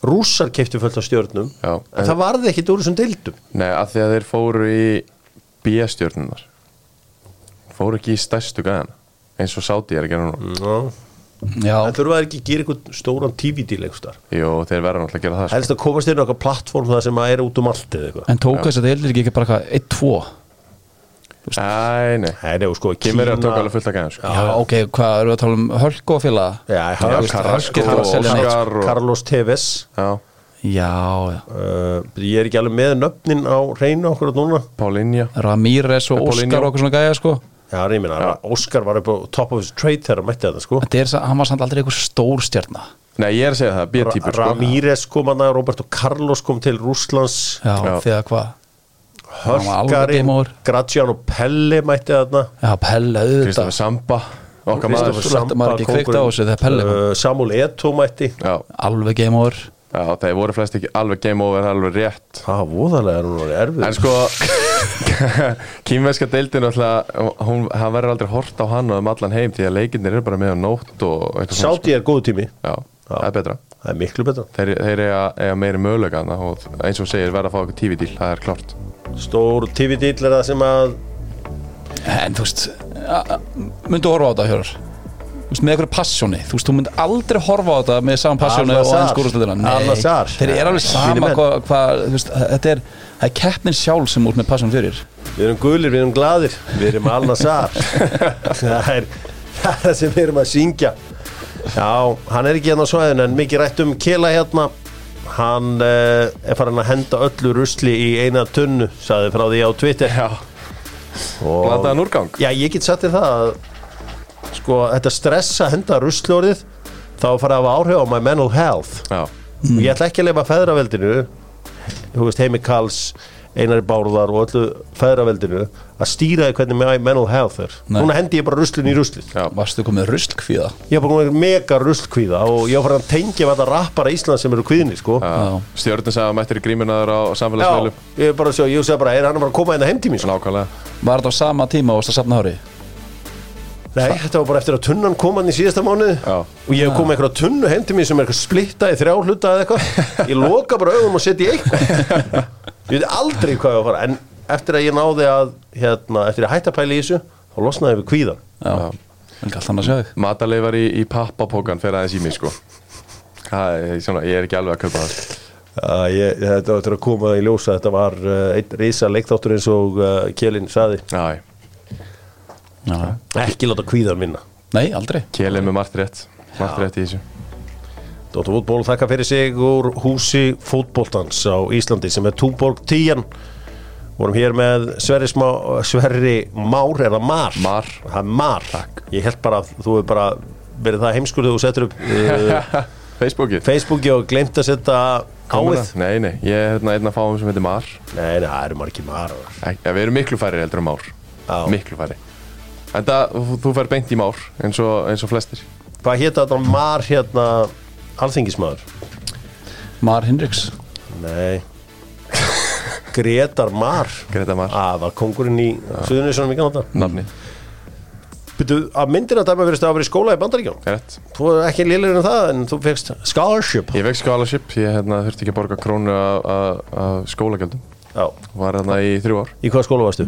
Speaker 1: rússar kefti fullt af stjörnum
Speaker 3: Já,
Speaker 1: en
Speaker 3: en-
Speaker 1: það varði ekkit úr þessum deildum.
Speaker 3: Nei, að því að þeir fóru í B-stjörnunar Fóru ekki í stærstu gæðana Eins og Saudi er að gera núna.
Speaker 1: Já.
Speaker 2: Já,
Speaker 1: en þurfa það ekki að gera eitthvað stóran TV-díl
Speaker 3: Jú, þeir verða náttúrulega að gera það sko.
Speaker 1: helst að komast inn á eitthvað plattform það sem að er út um allt eða eitthvað.
Speaker 2: En tók þess að deildir ekki bara eitthvað 1-2
Speaker 3: Æ, nei.
Speaker 1: Það er sko
Speaker 3: Kimmer er að tóka alveg fullt að gæða sko.
Speaker 2: Já, ok, hvað eru við að tala um Hölk og félaga?
Speaker 1: Já,
Speaker 3: Já,
Speaker 1: Carlos,
Speaker 3: Carrasco
Speaker 2: og
Speaker 3: Oscar og-
Speaker 1: Carlos Tevez.
Speaker 3: Já,
Speaker 2: Já, já.
Speaker 1: Uh, ég er ekki alveg með nöfnin á reynu okkur á núna.
Speaker 3: Paulinja
Speaker 2: Ramírez og. Óskar og okkur svona gæja sko.
Speaker 1: Já, ég meina, Óskar var upp á top of his trade þegar hann mætti þetta sko.
Speaker 2: Þetta er, hann var samt aldrei eitthvað stór stjarna.
Speaker 3: Nei, ég er að segja það, B-típur sko.
Speaker 1: Ramírez kom hann að Roberto Carlos kom til Rússlands.
Speaker 2: Já,
Speaker 3: Já.
Speaker 2: þegar hvað
Speaker 1: Hörkarinn. Graziano Pelle mætti þarna.
Speaker 2: Já, Pelle auðvitað.
Speaker 3: Kristoffer Samba
Speaker 2: kom.
Speaker 1: uh, Samuel Eto'o mætti.
Speaker 3: Já,
Speaker 2: Alveg game over
Speaker 3: já, þeir voru flest ekki alveg game over, það er alveg rétt.
Speaker 1: Það var voðalega er hún orðið erfið.
Speaker 3: En sko Kýmverska deildin alltaf hún, hann verður aldrei hort á hann og um allan heim því að leikinnir eru bara með á nótt og eitthvað svona,
Speaker 1: Sáti er góð tími.
Speaker 3: Sko. Já, það er betra.
Speaker 1: Það er miklu betra.
Speaker 3: Þeir, þeir eiga, eiga meiri og eins og segir verða að fá eitthvað TV-díl, það er klárt
Speaker 1: Stór TV-díl er það sem að
Speaker 2: En þú veist Myndu horfa á þetta veist, með eitthvað passjóni. Þú veist, þú myndi aldrei horfa á þetta með saman passjóni og skúrústöðina
Speaker 1: Al-Nassr.
Speaker 2: Þeir eru alveg sama hvað hva, Þetta er, það er keppnin sjálf sem út með passjón fyrir.
Speaker 1: Við erum gulir, við erum gladir Við erum alnasar það, er, það sem við erum að syngja. Já, hann er ekki hérna á svæðinu En mikið rætt um Kela hérna Hann uh, er farin að henda öllu rusli í eina tunnu Saði frá því á Twitter.
Speaker 3: Já, glataðan úrgang.
Speaker 1: Já, ég get sagt þér það að Sko, þetta stress að henda rusli orðið Þá fara að hafa áhrif á my mental health.
Speaker 3: Já,
Speaker 1: og ég ætla ekki að leifa feðraveldinu þú veist Heimi Karls Einari Bárðar og öllu feðraveldinu að stýra því hvernig my mental health er
Speaker 2: Nei.
Speaker 1: núna hendi ég bara ruslin í ruslið
Speaker 3: Já.
Speaker 2: Varstu komið ruslkvíða?
Speaker 1: ég var bara komið mega ruslkvíða og ég var farin að tengja með þetta rappara Íslands sem eru kvíðinni sko
Speaker 2: Já.
Speaker 3: Stjörnum sagði að mættir í grímunaður á
Speaker 1: Já,
Speaker 3: samfélagsmiðlum
Speaker 1: ég er bara að sjá, ég segi bara, er hann að fara að koma hérna heim til mín? sko?
Speaker 3: Nákvæmlega
Speaker 2: Var þetta á sama tíma og varst að safna hári?
Speaker 1: Nei, þetta var bara eftir að tunnan kom hann í síðasta mánuði
Speaker 3: Já.
Speaker 1: og ég hef komið eitthvað tunnu heim til mér sem er eitthvað splittað í þrjá hluta eða eitthvað ég loka bara augum og setja í eitthvað ég veit aldrei hvað ég var að fara. En eftir að ég náði að hérna, eftir að hætta að pæla í þessu þá losnaði við kvíðan
Speaker 2: Já, en ekki alltaf að sjá þig?
Speaker 3: Mataleifar í, í pappapókan fyrir aðeins í mig sko. Er svona, ég er ekki alveg að kaupa það.
Speaker 1: Uh, ég, þetta var til að koma í ljósa þetta var uh, einn risa leikþáttur eins og uh, Kjelin saði
Speaker 3: Já,
Speaker 2: Já.
Speaker 1: ekki láta kvíðan minna
Speaker 2: Nei, aldrei.
Speaker 3: Kjelið með margt rétt. Margt rétt í þessu
Speaker 1: Dóttur fútból þakka fyrir sig úr húsi fútbóltans á Íslandi sem er Túborg 10 vorum hér með Sverri, smá, Sverri Már, það Mar?
Speaker 3: Mar.
Speaker 1: Það er Mar Ég held bara að þú hefur bara verið það heimskur þegar þú settur upp uh,
Speaker 3: Facebookið.
Speaker 1: Facebooki og glemt að setja áið
Speaker 3: Nei, nei, ég er hérna einn að fáum sem heitir Mar.
Speaker 1: Nei, nei, það eru margir Mar
Speaker 3: Ek, ja, Við erum miklu færri heldur um Már.
Speaker 1: Já.
Speaker 3: Miklu færri. En það, þú- fær beint í Már eins og, eins og flestir.
Speaker 1: Hvað hétt þetta Mar hérna alþingismæður?
Speaker 2: Mar Hinriks.
Speaker 1: Nei. Gretar Mar.
Speaker 3: Greta Mar,
Speaker 1: að var kongurinn í Suðunissunum í Kanada
Speaker 3: nafni.
Speaker 1: Byrju, að myndina dæma verið að vera í skóla í Bandaríkjum
Speaker 3: Rétt.
Speaker 1: Þú er ekki liðlega en það en þú fegst scholarship.
Speaker 3: Ég veik scholarship, ég hérna, þurfti ekki að borga krónu af- skólagjöldum.
Speaker 1: Já,
Speaker 3: Var hérna í þrjú ár.
Speaker 1: Í hvaða skóla varstu?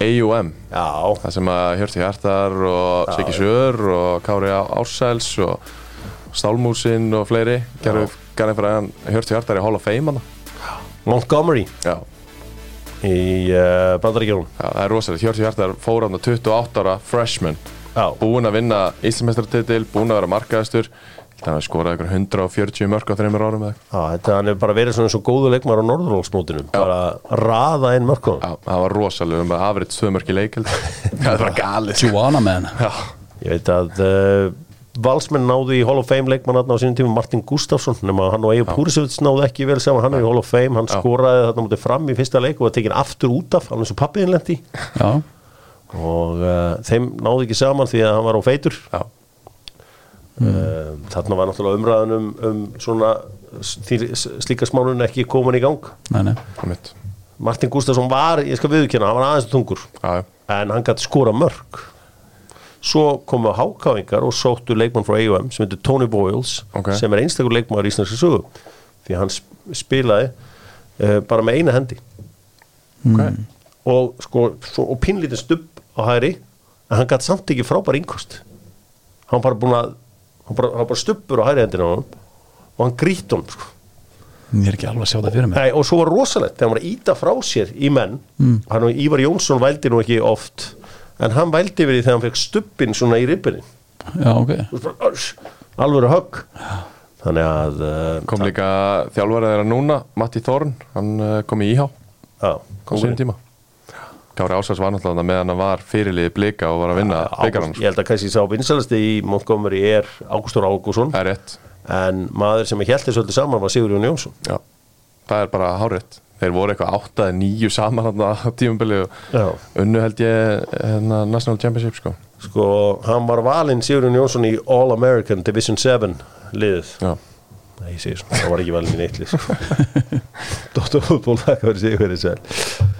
Speaker 3: AUM,
Speaker 1: Já,
Speaker 3: það sem að Hjörti Hjartar og Siggi Sör og Kári Ársæls og Stálmúsin og fleiri. Gerðu gerði fyrir að Hjörti Hjartar í Hall of Fame.
Speaker 1: Montgomery.
Speaker 3: Já,
Speaker 1: í uh, Bandaríkjum
Speaker 3: já, það er rosalega Hjörti Hjartar fór hann 28 ára freshman.
Speaker 1: Já,
Speaker 3: búinn að vinna Íslandsmeistaratitil búinn að vera markaðastur. Það skoraði ykkur 140 mörg á þreymur árum eða eitthvað.
Speaker 1: Já þetta hann er bara verið svona eins og góðu leikmar á Norðurlóksmótinu bara raða inn
Speaker 3: Já, það var rosalega. Um að afrið tvö mörg í leikeld það var galið.
Speaker 2: Juana man
Speaker 3: Já,
Speaker 1: Ég veit að uh, Valsmenn náðu í Hall of Fame leikmann á sínum tíma Martin Gustafsson nema hann og Egil Púrisevits náðu ekki vel saman hann er í Hall of Fame, hann
Speaker 3: Já.
Speaker 1: skoraði þarna mútið fram í fyrsta leik og var tekin aftur út af hann eins og pappiðin lendi
Speaker 2: Já,
Speaker 1: og uh, þeim náðu ekki saman því að hann var á feitur.
Speaker 3: Já,
Speaker 1: mm. þarna var náttúrulega umræðan um, um svona slíka smánun ekki komin í gang.
Speaker 2: Nei, nei.
Speaker 1: Martin Gustafsson var, ég skal viðkjöna, hann var aðeins tungur.
Speaker 3: Já, já,
Speaker 1: en hann gæti skora mörg svo komu hákáingar og sóttu leikmann frá AUM sem heitir Tony Boyles
Speaker 3: Ok.
Speaker 1: sem er einstakur leikmann í Íslandski sögu því hann sp- spilaði uh, bara með eina hendi
Speaker 3: ok
Speaker 1: og, sko, svo, og pinlítið stubb á hæri en hann gæti samt ekki frábær innkost hann var bara búin að hann bara, hann var bara stubbur á hæri hendina á hann og hann grýtt hann sko.
Speaker 2: Ég er ekki alveg að sjá það fyrir mig
Speaker 1: Nei, og svo var rosalegt þegar hann var að íta frá sér í menn mm. hann og Ívar Jónsson vældi nú ekki oft en hann vældi því þegar hann fekk stubbin svona í ribbinin
Speaker 2: Já, ok.
Speaker 1: Alveg högg. Þannig að uh,
Speaker 3: kom líka þjálfarið þeirra núna Matti Þorn, hann uh, kom í íhá
Speaker 1: já,
Speaker 3: kom sínum tíma. Kári Ásars var náttúrulega meðan hann var fyrirliði blika og var að vinna byggarann
Speaker 1: Ágúst, ég held að kannski sá vinsalasti í Montgomery er Ágústur Ágússon
Speaker 3: það er rétt,
Speaker 1: en maður sem er hjælti svolítið saman var Sigur Jón Jónsson.
Speaker 3: Já, það er bara hárétt þeir voru eitthvað átta eða níu saman þarna á tímubili og unnu held ég hérna, National Championship sko.
Speaker 1: Sko, hann var valinn Sigur Jón Jónsson í All American Division 7 liðið.
Speaker 3: Já,
Speaker 1: Nei, ég segi svona, það var ekki valinn í neitt lið sko. Dóttarfútból, það var Sigur Jón